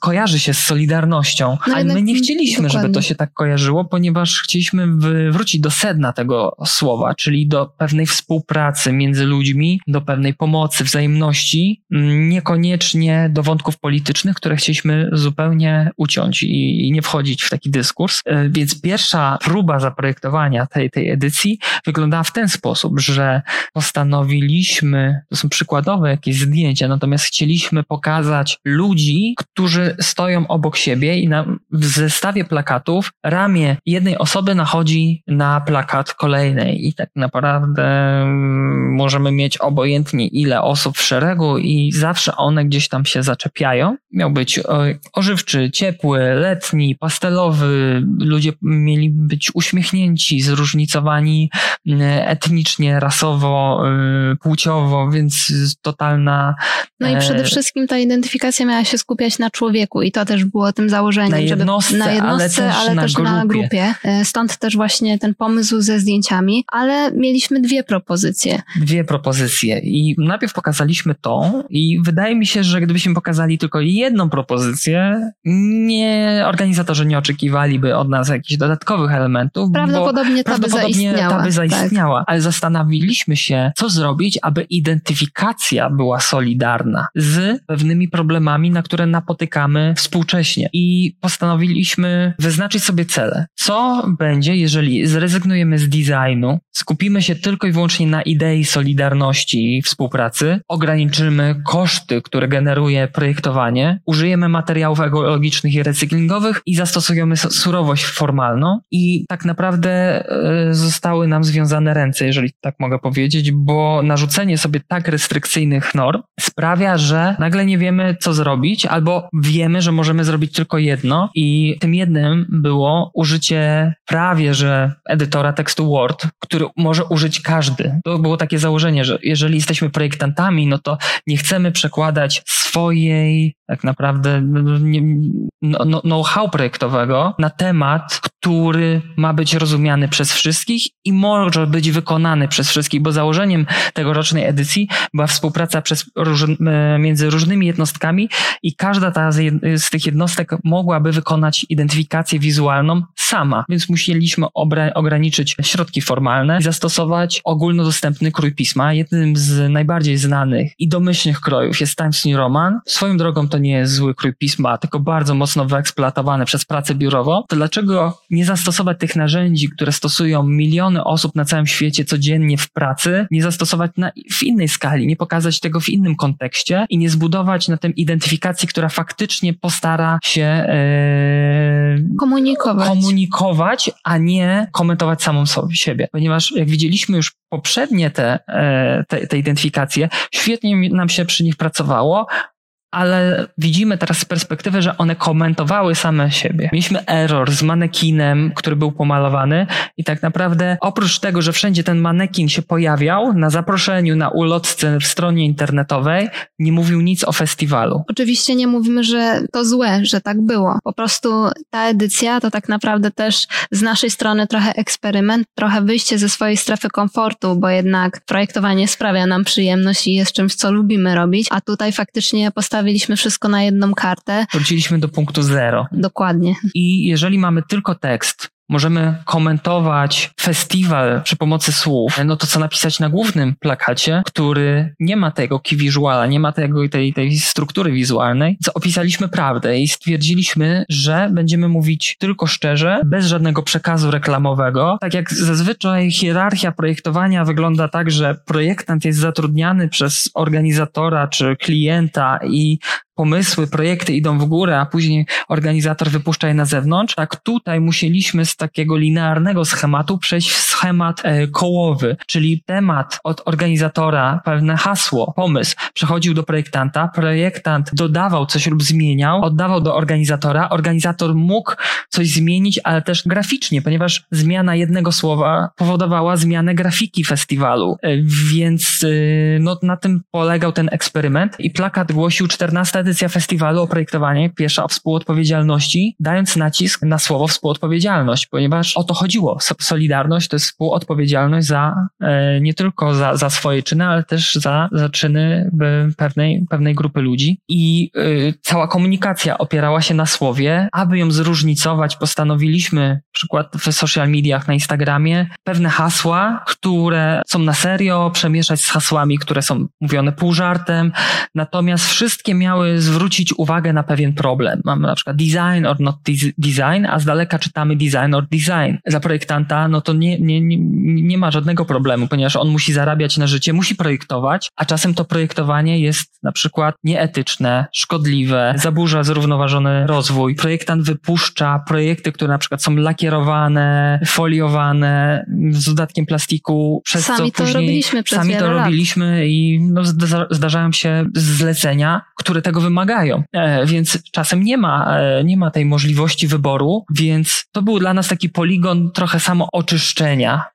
kojarzy się z Solidarnością. No, ale my nie chcieliśmy, dokładnie. żeby to się tak kojarzyło, ponieważ chcieliśmy wrócić do sedna tego słowa, czyli do pewnej współpracy między ludźmi, do pewnej pomocy, wzajemności, niekoniecznie do wątków politycznych, które chcieliśmy zupełnie uciąć i, i nie wchodzić w taki dyskurs. E, więc pierwsza próba zaprojektowania tej, tej edycji wyglądała w ten sposób, że postanowili chcieliśmy, to są przykładowe jakieś zdjęcia, natomiast chcieliśmy pokazać ludzi, którzy stoją obok siebie i na, w zestawie plakatów ramię jednej osoby nachodzi na plakat kolejnej i tak naprawdę mm, możemy mieć obojętnie ile osób w szeregu i zawsze one gdzieś tam się zaczepiają. Miał być ożywczy, ciepły, letni, pastelowy, ludzie mieli być uśmiechnięci, zróżnicowani mm, etnicznie, rasowo, płciowo, więc totalna. No i e, przede wszystkim ta identyfikacja miała się skupiać na człowieku i to też było tym założeniem, na jednostce, żeby na jednostce, ale też, ale na, też grupie. na grupie. E, stąd też właśnie ten pomysł ze zdjęciami, ale mieliśmy dwie propozycje. Dwie propozycje i najpierw pokazaliśmy to i wydaje mi się, że gdybyśmy pokazali tylko jedną propozycję, nie organizatorzy nie oczekiwaliby od nas jakichś dodatkowych elementów. Prawdopodobnie ta by zaistniała. Ta by zaistniała, tak. ale zastanowiliśmy się, co zrobić, aby identyfikacja była solidarna z pewnymi problemami, na które napotykamy współcześnie. I postanowiliśmy wyznaczyć sobie cele. Co będzie, jeżeli zrezygnujemy z designu, skupimy się tylko i wyłącznie na idei solidarności i współpracy, ograniczymy koszty, które generuje projektowanie, użyjemy materiałów ekologicznych i recyklingowych i zastosujemy surowość formalną i tak naprawdę e, zostały nam związane ręce, jeżeli tak mogę powiedzieć, bo narzucenie sobie tak restrykcyjnych norm sprawia, że nagle nie wiemy, co zrobić, albo wiemy, że możemy zrobić tylko jedno i tym jednym było użycie prawie, że edytora tekstu Word, który może użyć każdy. To było takie założenie, że jeżeli jesteśmy projektantami, no to nie chcemy przekładać swojej tak naprawdę no, no, no, know-how projektowego na temat, który ma być rozumiany przez wszystkich i może być wykonany przez wszystkich, bo założeniem tegorocznej edycji była współpraca przez, e, między różnymi jednostkami i każda ta z, z tych jednostek mogłaby wykonać identyfikację wizualną sama, więc musieliśmy ograniczyć środki formalne i zastosować ogólnodostępny krój pisma. Jednym z najbardziej znanych i domyślnych krojów jest Times New Roman. Swoją drogą to nie jest zły krój pisma, tylko bardzo mocno wyeksploatowany przez pracę biurową. To dlaczego nie zastosować tych narzędzi, które stosują miliony osób na całym świecie codziennie w pracy, nie zastosować na, w innej skali, nie pokazać tego w innym kontekście i nie zbudować na tym identyfikacji, która faktycznie postara się e, komunikować. komunikować, a nie komentować samą sobie, siebie. Ponieważ jak widzieliśmy już poprzednie te, e, te, te identyfikacje, świetnie nam się przy nich pracowało, ale widzimy teraz z perspektywy, że one komentowały same siebie. Mieliśmy error z manekinem, który był pomalowany i tak naprawdę oprócz tego, że wszędzie ten manekin się pojawiał na zaproszeniu, na ulotce w stronie internetowej, nie mówił nic o festiwalu. Oczywiście nie mówimy, że to złe, że tak było. Po prostu ta edycja to tak naprawdę też z naszej strony trochę eksperyment, trochę wyjście ze swojej strefy komfortu, bo jednak projektowanie sprawia nam przyjemność i jest czymś, co lubimy robić, a tutaj faktycznie postawiliśmy postawiliśmy wszystko na jedną kartę. Wróciliśmy do punktu zero. Dokładnie. I jeżeli mamy tylko tekst, możemy komentować festiwal przy pomocy słów, no to co napisać na głównym plakacie, który nie ma tego key visuala, nie ma tego, tej, tej struktury wizualnej, co opisaliśmy prawdę i stwierdziliśmy, że będziemy mówić tylko szczerze, bez żadnego przekazu reklamowego. Tak jak zazwyczaj hierarchia projektowania wygląda tak, że projektant jest zatrudniany przez organizatora czy klienta i pomysły, projekty idą w górę, a później organizator wypuszcza je na zewnątrz, tak tutaj musieliśmy z takiego linearnego schematu przejść w schemat e, kołowy, czyli temat od organizatora, pewne hasło, pomysł przechodził do projektanta, projektant dodawał coś lub zmieniał, oddawał do organizatora, organizator mógł coś zmienić, ale też graficznie, ponieważ zmiana jednego słowa powodowała zmianę grafiki festiwalu, e, więc e, no, na tym polegał ten eksperyment i plakat głosił 14 edycja festiwalu o projektowanie piesza o współodpowiedzialności, dając nacisk na słowo współodpowiedzialność, ponieważ o to chodziło. Solidarność to jest współodpowiedzialność za e, nie tylko za, za swoje czyny, ale też za, za czyny pewnej, pewnej grupy ludzi. I e, cała komunikacja opierała się na słowie. Aby ją zróżnicować, postanowiliśmy, przykład w social mediach, na Instagramie, pewne hasła, które są na serio, przemieszać z hasłami, które są mówione pół żartem. Natomiast wszystkie miały zwrócić uwagę na pewien problem. Mamy na przykład design or not design, a z daleka czytamy design or design. Dla projektanta, no to nie, nie, nie, nie, nie ma żadnego problemu, ponieważ on musi zarabiać na życie, musi projektować, a czasem to projektowanie jest na przykład nieetyczne, szkodliwe, zaburza zrównoważony rozwój. Projektant wypuszcza projekty, które na przykład są lakierowane, foliowane z dodatkiem plastiku, przez sami co później robiliśmy przez sami to lat. robiliśmy i no, zda- zdarzają się zlecenia, które tego wymagają. E, więc czasem nie ma, e, nie ma tej możliwości wyboru, więc to był dla nas taki poligon trochę samo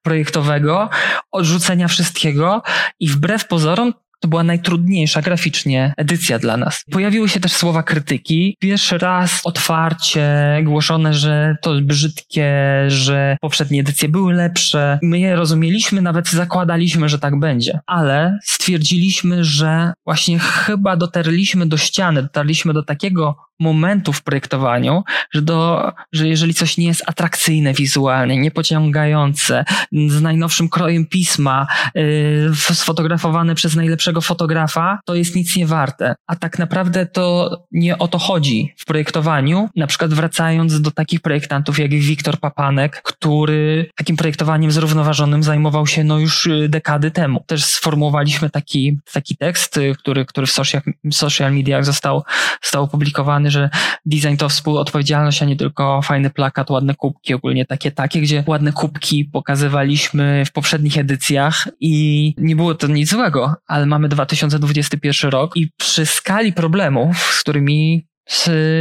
projektowego, odrzucenia wszystkiego i wbrew pozorom to była najtrudniejsza graficznie edycja dla nas. Pojawiły się też słowa krytyki. Pierwszy raz otwarcie głoszone, że to brzydkie, że poprzednie edycje były lepsze. My je rozumieliśmy, nawet zakładaliśmy, że tak będzie. Ale stwierdziliśmy, że właśnie chyba dotarliśmy do ściany, dotarliśmy do takiego momentu w projektowaniu, że, do, że jeżeli coś nie jest atrakcyjne wizualnie, niepociągające, z najnowszym krojem pisma, yy, sfotografowane przez najlepszego fotografa, to jest nic nie warte. A tak naprawdę to nie o to chodzi w projektowaniu. Na przykład wracając do takich projektantów jak Wiktor Papanek, który takim projektowaniem zrównoważonym zajmował się no już y, dekady temu. Też sformułowaliśmy taki, taki tekst, y, który, który w social, social mediach został, został opublikowany, że design to współodpowiedzialność, a nie tylko fajny plakat, ładne kubki, ogólnie takie, takie, gdzie ładne kubki pokazywaliśmy w poprzednich edycjach i nie było to nic złego, ale mamy 2021 rok i przy skali problemów, z którymi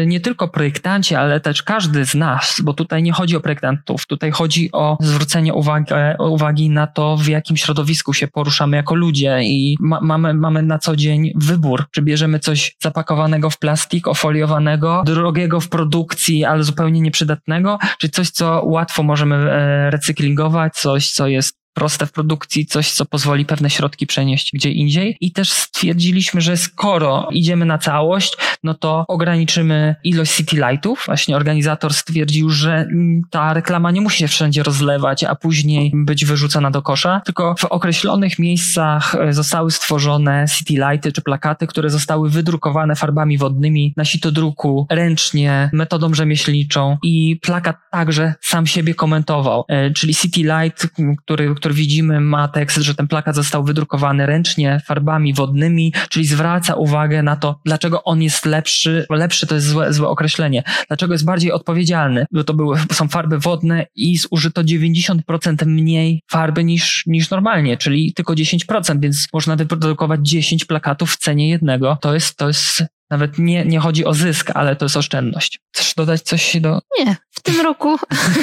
nie tylko projektanci, ale też każdy z nas, bo tutaj nie chodzi o projektantów, tutaj chodzi o zwrócenie uwagi, uwagi na to, w jakim środowisku się poruszamy jako ludzie i ma, mamy, mamy na co dzień wybór, czy bierzemy coś zapakowanego w plastik, ofoliowanego, drogiego w produkcji, ale zupełnie nieprzydatnego, czy coś, co łatwo możemy e, recyklingować, coś, co jest proste w produkcji, coś, co pozwoli pewne środki przenieść gdzie indziej. I też stwierdziliśmy, że skoro idziemy na całość, no to ograniczymy ilość city lightów. Właśnie organizator stwierdził, że ta reklama nie musi się wszędzie rozlewać, a później być wyrzucona do kosza, tylko w określonych miejscach e, zostały stworzone city lighty czy plakaty, które zostały wydrukowane farbami wodnymi na sitodruku ręcznie, metodą rzemieślniczą i plakat także sam siebie komentował. E, Czyli city light, który, który widzimy, ma tekst, że ten plakat został wydrukowany ręcznie farbami wodnymi, czyli zwraca uwagę na to, dlaczego on jest lepszy. Lepszy to jest złe, złe określenie. Dlaczego jest bardziej odpowiedzialny? Bo to były, są farby wodne i zużyto 90% mniej farby niż, niż normalnie, czyli tylko 10%, więc można wyprodukować 10 plakatów w cenie jednego. To jest, to jest nawet nie, nie chodzi o zysk, ale to jest oszczędność. Chcesz dodać coś do, Nie, w tym roku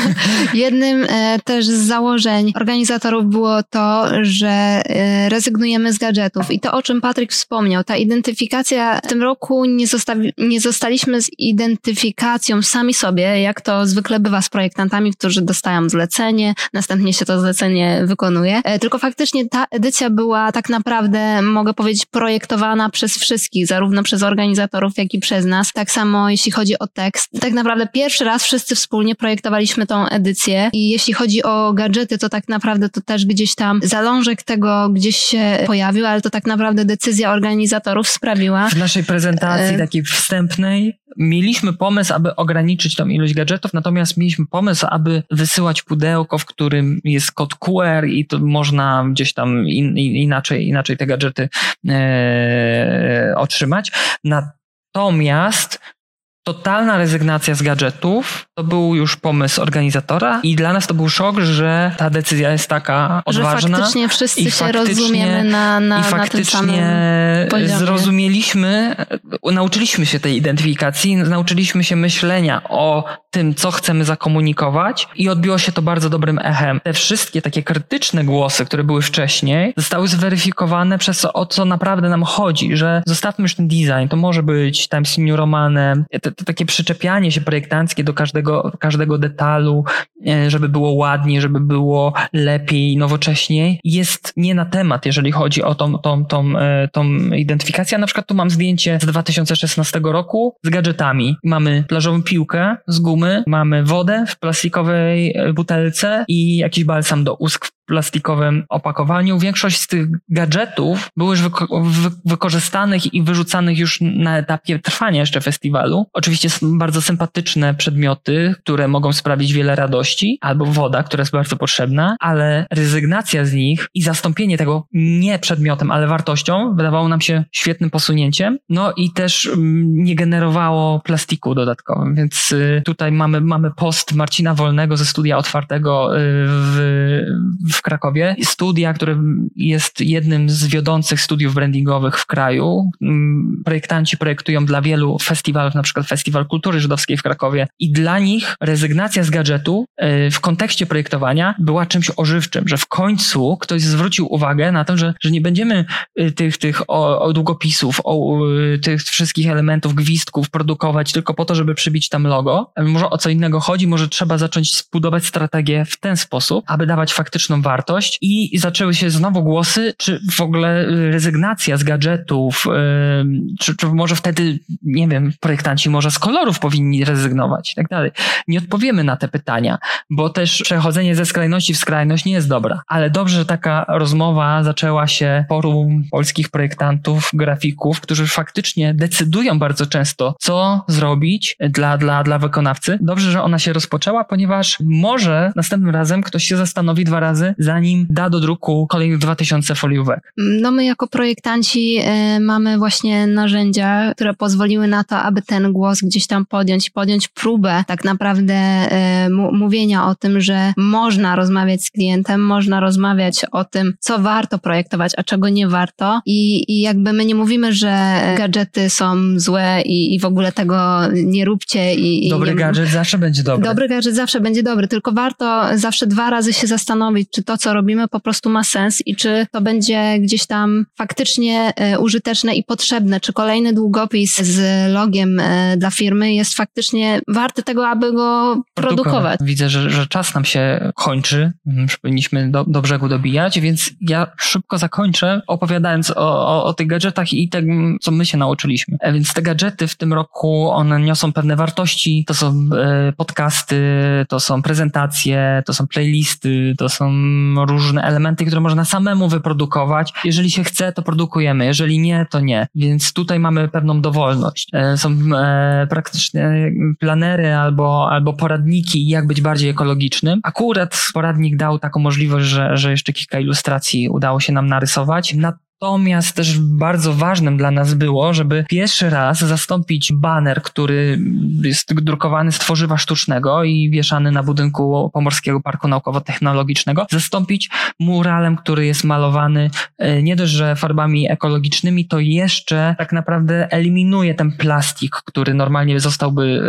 jednym e, też z założeń organizatorów było to, że e, rezygnujemy z gadżetów. I to, o czym Patryk wspomniał, ta identyfikacja w tym roku nie, zostawi, nie zostaliśmy z identyfikacją sami sobie, jak to zwykle bywa z projektantami, którzy dostają zlecenie, następnie się to zlecenie wykonuje. E, Tylko faktycznie ta edycja była tak naprawdę, mogę powiedzieć, projektowana przez wszystkich, zarówno przez organizatorów, jak i przez nas. Tak samo jeśli chodzi o tekst. Tak naprawdę pierwszy raz wszyscy wspólnie projektowaliśmy tą edycję i jeśli chodzi o gadżety, to tak naprawdę to też gdzieś tam zalążek tego gdzieś się pojawił, ale to tak naprawdę decyzja organizatorów sprawiła. W naszej prezentacji E. takiej wstępnej mieliśmy pomysł, aby ograniczyć tą ilość gadżetów, natomiast mieliśmy pomysł, aby wysyłać pudełko, w którym jest kod QR i to można gdzieś tam in, in, inaczej, inaczej te gadżety e, otrzymać. Natomiast totalna rezygnacja z gadżetów to był już pomysł organizatora i dla nas to był szok, że ta decyzja jest taka odważna. Że faktycznie wszyscy i się faktycznie- rozumiemy na, na, I na tym faktycznie samym zrozumieliśmy, nauczyliśmy się tej identyfikacji, nauczyliśmy się myślenia o tym, co chcemy zakomunikować i odbiło się to bardzo dobrym echem. Te wszystkie takie krytyczne głosy, które były wcześniej, zostały zweryfikowane przez to, o co naprawdę nam chodzi, że zostawmy już ten design, to może być Times New Romanem, to, takie przyczepianie się projektanckie do każdego, każdego detalu, e, żeby było ładniej, żeby było lepiej, nowocześniej, jest nie na temat, jeżeli chodzi o tą, tą, tą, e, tą identyfikację. Na przykład tu mam zdjęcie z 2016 roku z gadżetami. Mamy plażową piłkę z gumy, mamy wodę w plastikowej butelce i jakiś balsam do ust plastikowym opakowaniu. Większość z tych gadżetów były już wyko wy wykorzystanych i wyrzucanych już na etapie trwania jeszcze festiwalu. Oczywiście są bardzo sympatyczne przedmioty, które mogą sprawić wiele radości, albo woda, która jest bardzo potrzebna, ale rezygnacja z nich i zastąpienie tego nie przedmiotem, ale wartością wydawało nam się świetnym posunięciem. No i też mm, nie generowało plastiku dodatkowym, więc y, tutaj mamy, mamy post Marcina Wolnego ze studia otwartego y, w, w Krakowie. Studia, które jest jednym z wiodących studiów brandingowych w kraju. Mm, projektanci projektują dla wielu festiwalów, na przykład Festiwal Kultury Żydowskiej w Krakowie i dla nich rezygnacja z gadżetu y, w kontekście projektowania była czymś ożywczym, że w końcu ktoś zwrócił uwagę na to, że, że nie będziemy tych, tych o, o długopisów, o, tych wszystkich elementów, gwizdków produkować tylko po to, żeby przybić tam logo. Może o co innego chodzi, może trzeba zacząć zbudować strategię w ten sposób, aby dawać faktyczną wartość i zaczęły się znowu głosy, czy w ogóle y, rezygnacja z gadżetów, yy, czy, czy może wtedy, nie wiem, projektanci może z kolorów powinni rezygnować i tak dalej. Nie odpowiemy na te pytania, bo też przechodzenie ze skrajności w skrajność nie jest dobra, ale dobrze, że taka rozmowa zaczęła się forum polskich projektantów, grafików, którzy faktycznie decydują bardzo często, co zrobić dla, dla, dla wykonawcy. Dobrze, że ona się rozpoczęła, ponieważ może następnym razem ktoś się zastanowi dwa razy, zanim da do druku kolejnych 2000 foliówek. No my jako projektanci y, mamy właśnie narzędzia, które pozwoliły na to, aby ten głos gdzieś tam podjąć, podjąć próbę tak naprawdę y, mówienia o tym, że można rozmawiać z klientem, można rozmawiać o tym, co warto projektować, a czego nie warto i, i jakby my nie mówimy, że gadżety są złe i, i w ogóle tego nie róbcie. I, dobry i nie, gadżet zawsze będzie dobry. Dobry gadżet zawsze będzie dobry, tylko warto zawsze dwa razy się zastanowić, czy to, co robimy, po prostu ma sens i czy to będzie gdzieś tam faktycznie e, użyteczne i potrzebne, czy kolejny długopis z logiem e, dla firmy jest faktycznie warty tego, aby go produkować. Widzę, że, że czas nam się kończy, mhm, powinniśmy do, do brzegu dobijać, więc ja szybko zakończę opowiadając o, o, o tych gadżetach i tym, co my się nauczyliśmy. E, więc te gadżety w tym roku, one niosą pewne wartości, to są podcasty, to są prezentacje, to są playlisty, to są różne elementy, które można samemu wyprodukować. Jeżeli się chce, to produkujemy, jeżeli nie, to nie. Więc tutaj mamy pewną dowolność. E, są e, praktycznie planery albo, albo poradniki, jak być bardziej ekologicznym. Akurat poradnik dał taką możliwość, że, że jeszcze kilka ilustracji udało się nam narysować. Na Natomiast też bardzo ważnym dla nas było, żeby pierwszy raz zastąpić baner, który jest drukowany z tworzywa sztucznego i wieszany na budynku Pomorskiego Parku Naukowo-Technologicznego, zastąpić muralem, który jest malowany e, nie dość, że farbami ekologicznymi, to jeszcze tak naprawdę eliminuje ten plastik, który normalnie zostałby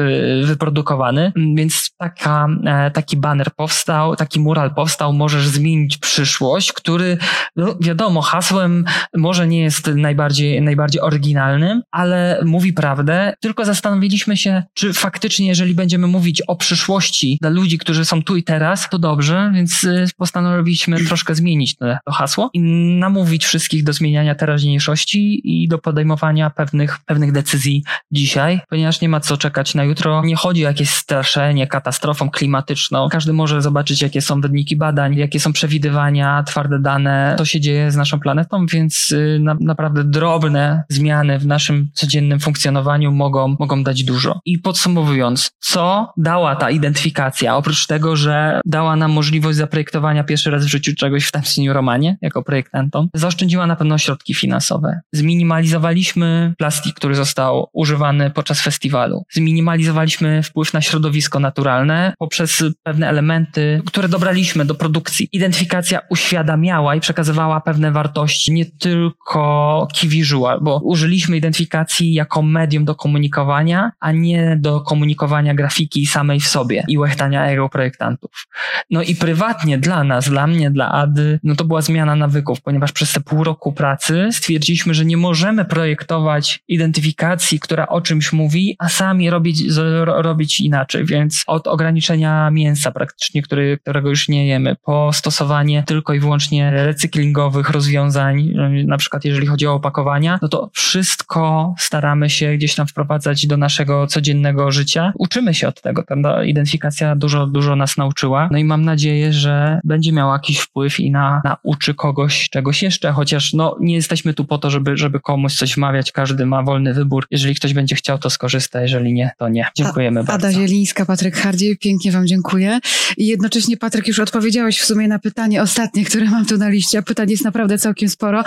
e, wyprodukowany. Więc taka, e, taki baner powstał, taki mural powstał, możesz zmienić przyszłość, który, no wiadomo, hasłem może nie jest najbardziej, najbardziej oryginalnym, ale mówi prawdę. Tylko zastanowiliśmy się, czy faktycznie, jeżeli będziemy mówić o przyszłości dla ludzi, którzy są tu i teraz, to dobrze, więc y, postanowiliśmy troszkę zmienić to, to hasło i namówić wszystkich do zmieniania teraźniejszości i do podejmowania pewnych, pewnych decyzji dzisiaj, ponieważ nie ma co czekać na jutro. Nie chodzi o jakieś straszenie katastrofą klimatyczną. Każdy może zobaczyć, jakie są wyniki badań, jakie są przewidywania, twarde dane, co się dzieje z naszą planetą, więc więc y, na, naprawdę drobne zmiany w naszym codziennym funkcjonowaniu mogą, mogą dać dużo. I podsumowując, co dała ta identyfikacja? Oprócz tego, że dała nam możliwość zaprojektowania pierwszy raz w życiu czegoś w New Romanie jako projektantom, zaoszczędziła na pewno środki finansowe. Zminimalizowaliśmy plastik, który został używany podczas festiwalu. Zminimalizowaliśmy wpływ na środowisko naturalne poprzez pewne elementy, które dobraliśmy do produkcji. Identyfikacja uświadamiała i przekazywała pewne wartości, nie tylko key visual, bo użyliśmy identyfikacji jako medium do komunikowania, a nie do komunikowania grafiki samej w sobie i łechtania ego projektantów. No i prywatnie dla nas, dla mnie, dla Ady, no to była zmiana nawyków, ponieważ przez te pół roku pracy stwierdziliśmy, że nie możemy projektować identyfikacji, która o czymś mówi, a sami robić, robić inaczej, więc od ograniczenia mięsa praktycznie, który, którego już nie jemy, po stosowanie tylko i wyłącznie recyklingowych rozwiązań na przykład jeżeli chodzi o opakowania, no to wszystko staramy się gdzieś tam wprowadzać do naszego codziennego życia. Uczymy się od tego. Ta identyfikacja dużo, dużo nas nauczyła. No i mam nadzieję, że będzie miała jakiś wpływ i na, nauczy kogoś czegoś jeszcze, chociaż no nie jesteśmy tu po to, żeby, żeby komuś coś wmawiać. Każdy ma wolny wybór. Jeżeli ktoś będzie chciał, to skorzysta. Jeżeli nie, to nie. Dziękujemy A, bardzo. Ada Zielińska, Patryk Hardziej, pięknie Wam dziękuję. I jednocześnie, Patryk, już odpowiedziałeś w sumie na pytanie ostatnie, które mam tu na liście, a pytań jest naprawdę całkiem sporo.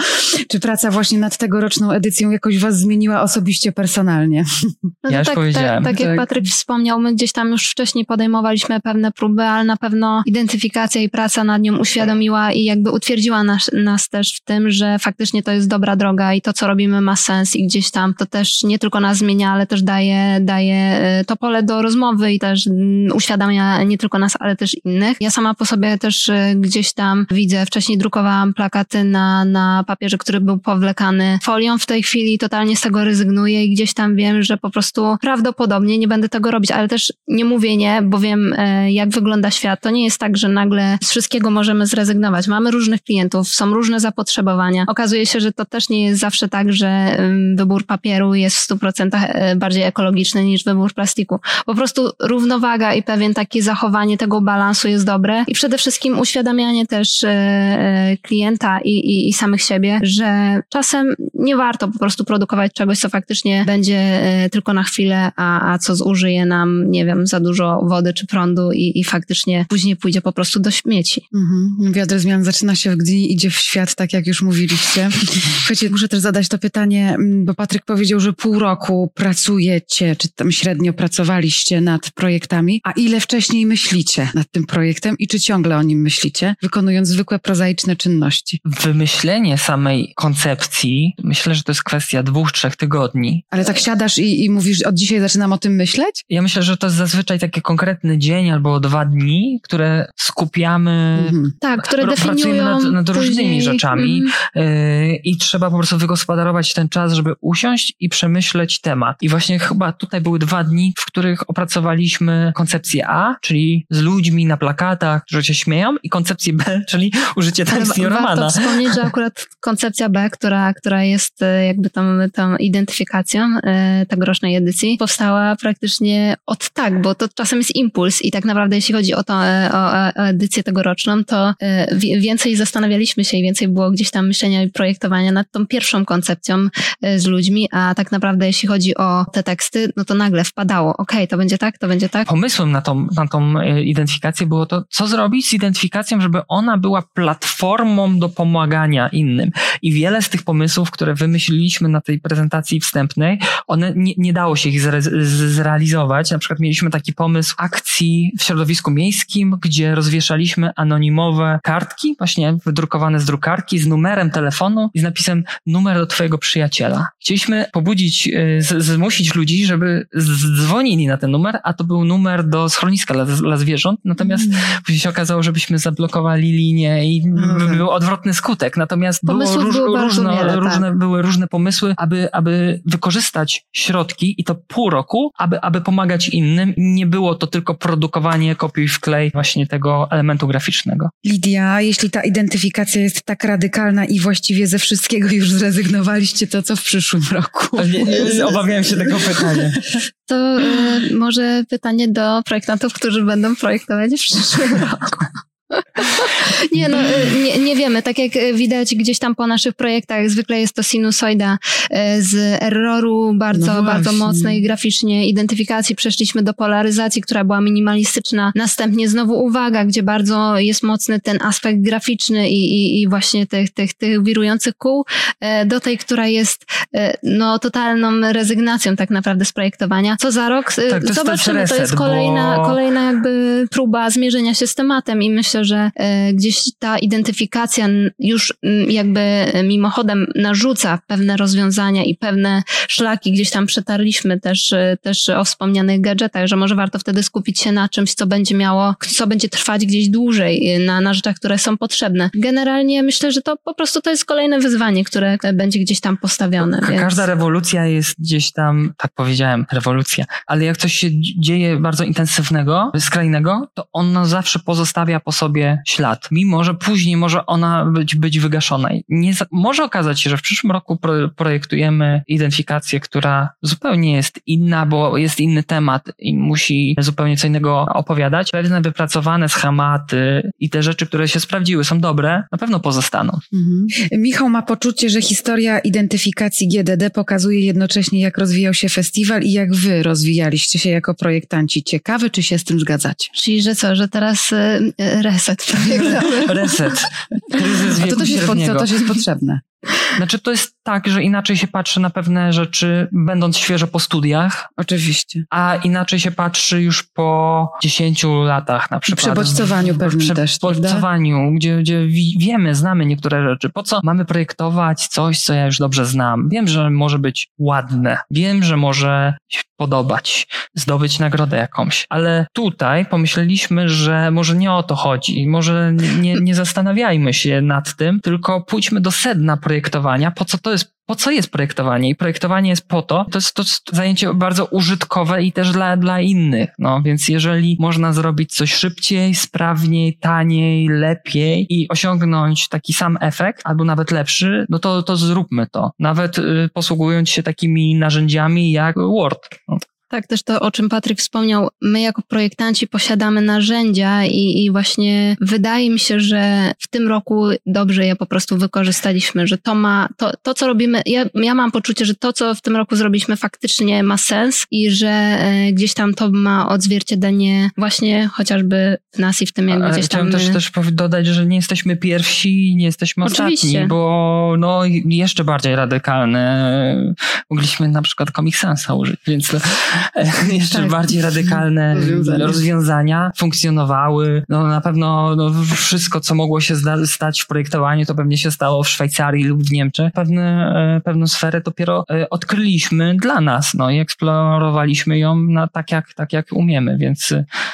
Czy praca właśnie nad tegoroczną edycją jakoś Was zmieniła osobiście, personalnie? No Ja już tak, powiedziałem. Tak, tak jak Tak. Patryk wspomniał, my gdzieś tam już wcześniej podejmowaliśmy pewne próby, ale na pewno identyfikacja i praca nad nią uświadomiła i jakby utwierdziła nas, nas też w tym, że faktycznie to jest dobra droga i to, co robimy ma sens i gdzieś tam to też nie tylko nas zmienia, ale też daje, daje e, to pole do rozmowy i też uświadamia nie tylko nas, ale też innych. Ja sama po sobie też e, gdzieś tam widzę, wcześniej drukowałam plakaty na, na papierze, który był powlekany folią. W tej chwili totalnie z tego rezygnuję i gdzieś tam wiem, że po prostu prawdopodobnie nie będę tego robić, ale też nie mówię nie, bo wiem, e, jak wygląda świat. To nie jest tak, że nagle z wszystkiego możemy zrezygnować. Mamy różnych klientów, są różne zapotrzebowania. Okazuje się, że to też nie jest zawsze tak, że wybór papieru jest w 100% e, bardziej ekologiczny niż wybór plastiku. Po prostu równowaga i pewien takie zachowanie tego balansu jest dobre i przede wszystkim uświadamianie też e, klienta i, i, i samych siebie, że czasem nie warto po prostu produkować czegoś, co faktycznie będzie e, tylko na chwilę, a, a co zużyje nam, nie wiem, za dużo wody czy prądu i, i faktycznie później pójdzie po prostu do śmieci. Mhm. Wiatr zmian zaczyna się w Gdyni, idzie w świat, tak jak już mówiliście. Słuchajcie, muszę też zadać to pytanie, bo Patryk powiedział, że pół roku pracujecie, czy tam średnio pracowaliście nad projektami, a ile wcześniej myślicie nad tym projektem i czy ciągle o nim myślicie, wykonując zwykłe prozaiczne czynności? Wymyślenie samej koncepcji, myślę, że to jest kwestia dwóch, trzech tygodni. Ale tak siadasz i, i mówisz, od dzisiaj zaczynam o tym myśleć? Ja myślę, że to jest zazwyczaj taki konkretny dzień albo dwa dni, które skupiamy Mhm. Tak, które pracujemy definiują nad- nad różnymi później- rzeczami. Mhm. Yy, i trzeba po prostu wygospodarować ten czas, żeby usiąść i przemyśleć temat. I właśnie chyba tutaj były dwa dni, w których opracowaliśmy koncepcję A, czyli z ludźmi na plakatach, którzy się śmieją, i koncepcję B, czyli użycie wa- Romana. Warto wspomnieć, że akurat koncepcja B, która, która jest e, jakby tą, tą identyfikacją e, tegorocznej edycji, powstała praktycznie od tak, bo to czasem jest impuls i tak naprawdę jeśli chodzi o, to, e, o, o edycję tegoroczną, to wi- więcej zastanawialiśmy się i więcej było gdzieś tam myślenia i projektowania nad tą pierwszą koncepcją z ludźmi, a tak naprawdę jeśli chodzi o te teksty, no to nagle wpadało, okej, to będzie tak, to będzie tak. Pomysłem na tą, na tą identyfikację było to, co zrobić z identyfikacją, żeby ona była platformą do pomagania innym. I wiele z tych pomysłów, które wymyśliliśmy na tej prezentacji wstępnej, one nie, nie dało się ich zre, zrealizować. Na przykład mieliśmy taki pomysł akcji w środowisku miejskim, gdzie rozwieszaliśmy anonimowe kartki, właśnie wydrukowane z drukarki, z numerem telefonu i z napisem numer do twojego przyjaciela. Chcieliśmy pobudzić, e, z, zmusić ludzi, żeby dzwonili na ten numer, a to był numer do schroniska dla, dla zwierząt, natomiast później się okazało, żebyśmy zablokowali linię i Mhm. był odwrotny skutek. Natomiast było Pomysłów róż, było różno, wiele, tak. różne, były różne pomysły, aby, aby wykorzystać środki i to pół roku, aby, aby pomagać innym. Nie było to tylko produkowanie kopiuj wklej właśnie tego elementu graficznego. Lidia, jeśli ta identyfikacja jest tak radykalna i właściwie ze wszystkiego już zrezygnowaliście, to co w przyszłym roku? obawiałem się tego pytania. To e, może pytanie do projektantów, którzy będą projektować w przyszłym roku. Nie, no, e, nie, nie wiemy. Tak jak e, widać gdzieś tam po naszych projektach, zwykle jest to sinusoida e, z erroru bardzo, No bardzo mocnej graficznie identyfikacji. Przeszliśmy do polaryzacji, która była minimalistyczna. Następnie znowu uwaga, gdzie bardzo jest mocny ten aspekt graficzny i, i, i właśnie tych, tych, tych wirujących kół, do tej, która jest no, totalną rezygnacją tak naprawdę z projektowania. Co za rok Tak, to zobaczymy. To jest kolejna, bo- kolejna jakby próba zmierzenia się z tematem i myślę, że e, gdzieś ta identyfikacja już mm, jakby e, mimochodem narzuca pewne rozwiązania i pewne szlaki gdzieś tam przetarliśmy też, e, też o wspomnianych gadżetach, że może warto wtedy skupić się na czymś, co będzie miało, co będzie trwać gdzieś dłużej, e, na, na rzeczach, które są potrzebne. Generalnie myślę, że to po prostu to jest kolejne wyzwanie, które e, będzie gdzieś tam postawione. Ka- więc- Każda rewolucja jest gdzieś tam, tak powiedziałem, rewolucja, ale jak coś się dzieje bardzo intensywnego, skrajnego, to ono zawsze pozostawia po sobie ślad, mimo że później może ona być, być wygaszona. Nie, może okazać się, że w przyszłym roku pro, projektujemy identyfikację, która zupełnie jest inna, bo jest inny temat i musi zupełnie co innego opowiadać. Pewne wypracowane schematy i te rzeczy, które się sprawdziły, są dobre, na pewno pozostaną. Mhm. Michał ma poczucie, że historia identyfikacji GDD pokazuje jednocześnie, jak rozwijał się festiwal i jak wy rozwijaliście się jako projektanci. Ciekawe, czy się z tym zgadzacie? Czyli, że co, że teraz y, reset projektowy? reset. Kryzys wieku to też, jest, to też jest potrzebne. Znaczy, to jest tak, że inaczej się patrzy na pewne rzeczy, będąc świeżo po studiach. Oczywiście. A inaczej się patrzy już po 10 latach na przykład. I przebodźcowaniu pewnym w też. Przebodźcowaniu, gdzie, gdzie wiemy, znamy niektóre rzeczy. Po co mamy projektować coś, co ja już dobrze znam? Wiem, że może być ładne. Wiem, że może się podobać, zdobyć nagrodę jakąś. Ale tutaj pomyśleliśmy, że może nie o to chodzi. Może nie, nie zastanawiajmy się nad tym, tylko pójdźmy do sedna projektowania. Po co to jest po co jest projektowanie? I projektowanie jest po to, to jest to zajęcie bardzo użytkowe i też dla, dla innych. No, więc jeżeli można zrobić coś szybciej, sprawniej, taniej, lepiej i osiągnąć taki sam efekt, albo nawet lepszy, no to, to zróbmy to. Nawet y, posługując się takimi narzędziami jak Word. No. Tak, też to, o czym Patryk wspomniał, my jako projektanci posiadamy narzędzia i, i właśnie wydaje mi się, że w tym roku dobrze je po prostu wykorzystaliśmy, że to ma, to, to co robimy, ja, ja mam poczucie, że to, co w tym roku zrobiliśmy faktycznie ma sens i że e, gdzieś tam to ma odzwierciedlenie właśnie chociażby w nas i w tym, jak gdzieś tam... Chciałem też, też dodać, że nie jesteśmy pierwsi, nie jesteśmy Oczywiście. ostatni, bo no jeszcze bardziej radykalne mogliśmy na przykład Comic Sansa użyć, więc jeszcze tak. bardziej radykalne rozwiązania. rozwiązania. funkcjonowały. No na pewno no, wszystko, co mogło się stać w projektowaniu, to pewnie się stało w Szwajcarii lub w Niemczech. Pewne, e, pewną sferę dopiero e, odkryliśmy dla nas, no i eksplorowaliśmy ją na, tak, jak, tak jak umiemy, więc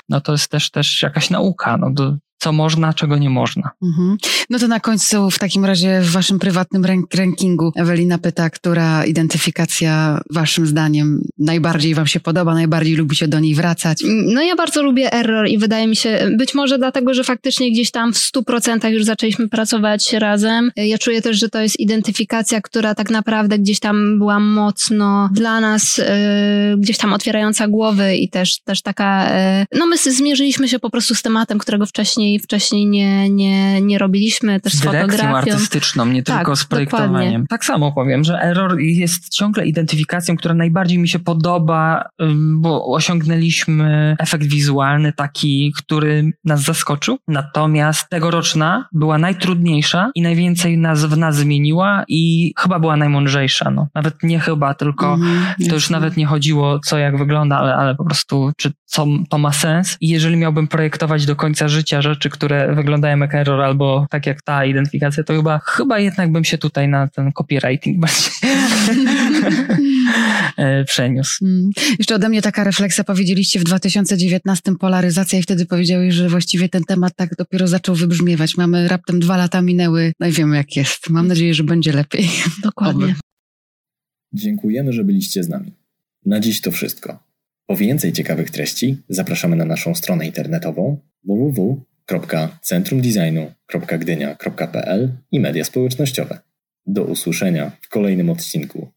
no to jest też, też jakaś nauka. No, do, co można, czego nie można. Mhm. No to na końcu w takim razie w waszym prywatnym rankingu Ewelina pyta, która identyfikacja waszym zdaniem najbardziej wam się podoba, najbardziej lubicie do niej wracać? No ja bardzo lubię error i wydaje mi się, być może dlatego, że faktycznie gdzieś tam w stu procentach już zaczęliśmy pracować razem. Ja czuję też, że to jest identyfikacja, która tak naprawdę gdzieś tam była mocno dla nas yy, gdzieś tam otwierająca głowy i też, też taka, yy, no my zmierzyliśmy się po prostu z tematem, którego wcześniej wcześniej, wcześniej nie, nie, nie robiliśmy, też z, z fotografią. artystyczną, nie tak, tylko z projektowaniem. Dokładnie. Tak samo powiem, że Error jest ciągle identyfikacją, która najbardziej mi się podoba, bo osiągnęliśmy efekt wizualny taki, który nas zaskoczył. Natomiast tegoroczna była najtrudniejsza i najwięcej nas w nas zmieniła i chyba była najmądrzejsza. No. Nawet nie chyba, tylko mm, to już nawet nie chodziło co jak wygląda, ale, ale po prostu czy co to ma sens. I jeżeli miałbym projektować do końca życia rzeczy, które wyglądają jak error albo tak jak ta identyfikacja, to chyba, chyba jednak bym się tutaj na ten copywriting bardziej e, przeniósł. Mm. Jeszcze ode mnie taka refleksja. Powiedzieliście w 2019 polaryzacja i wtedy powiedziałeś, że właściwie ten temat tak dopiero zaczął wybrzmiewać. Mamy raptem dwa lata minęły, no i wiemy jak jest. Mam nadzieję, że będzie lepiej. Dokładnie. Dziękujemy, że byliście z nami. Na dziś to wszystko. Po więcej ciekawych treści zapraszamy na naszą stronę internetową www www.centrumdesignu.gdynia.pl i media społecznościowe. Do usłyszenia w kolejnym odcinku.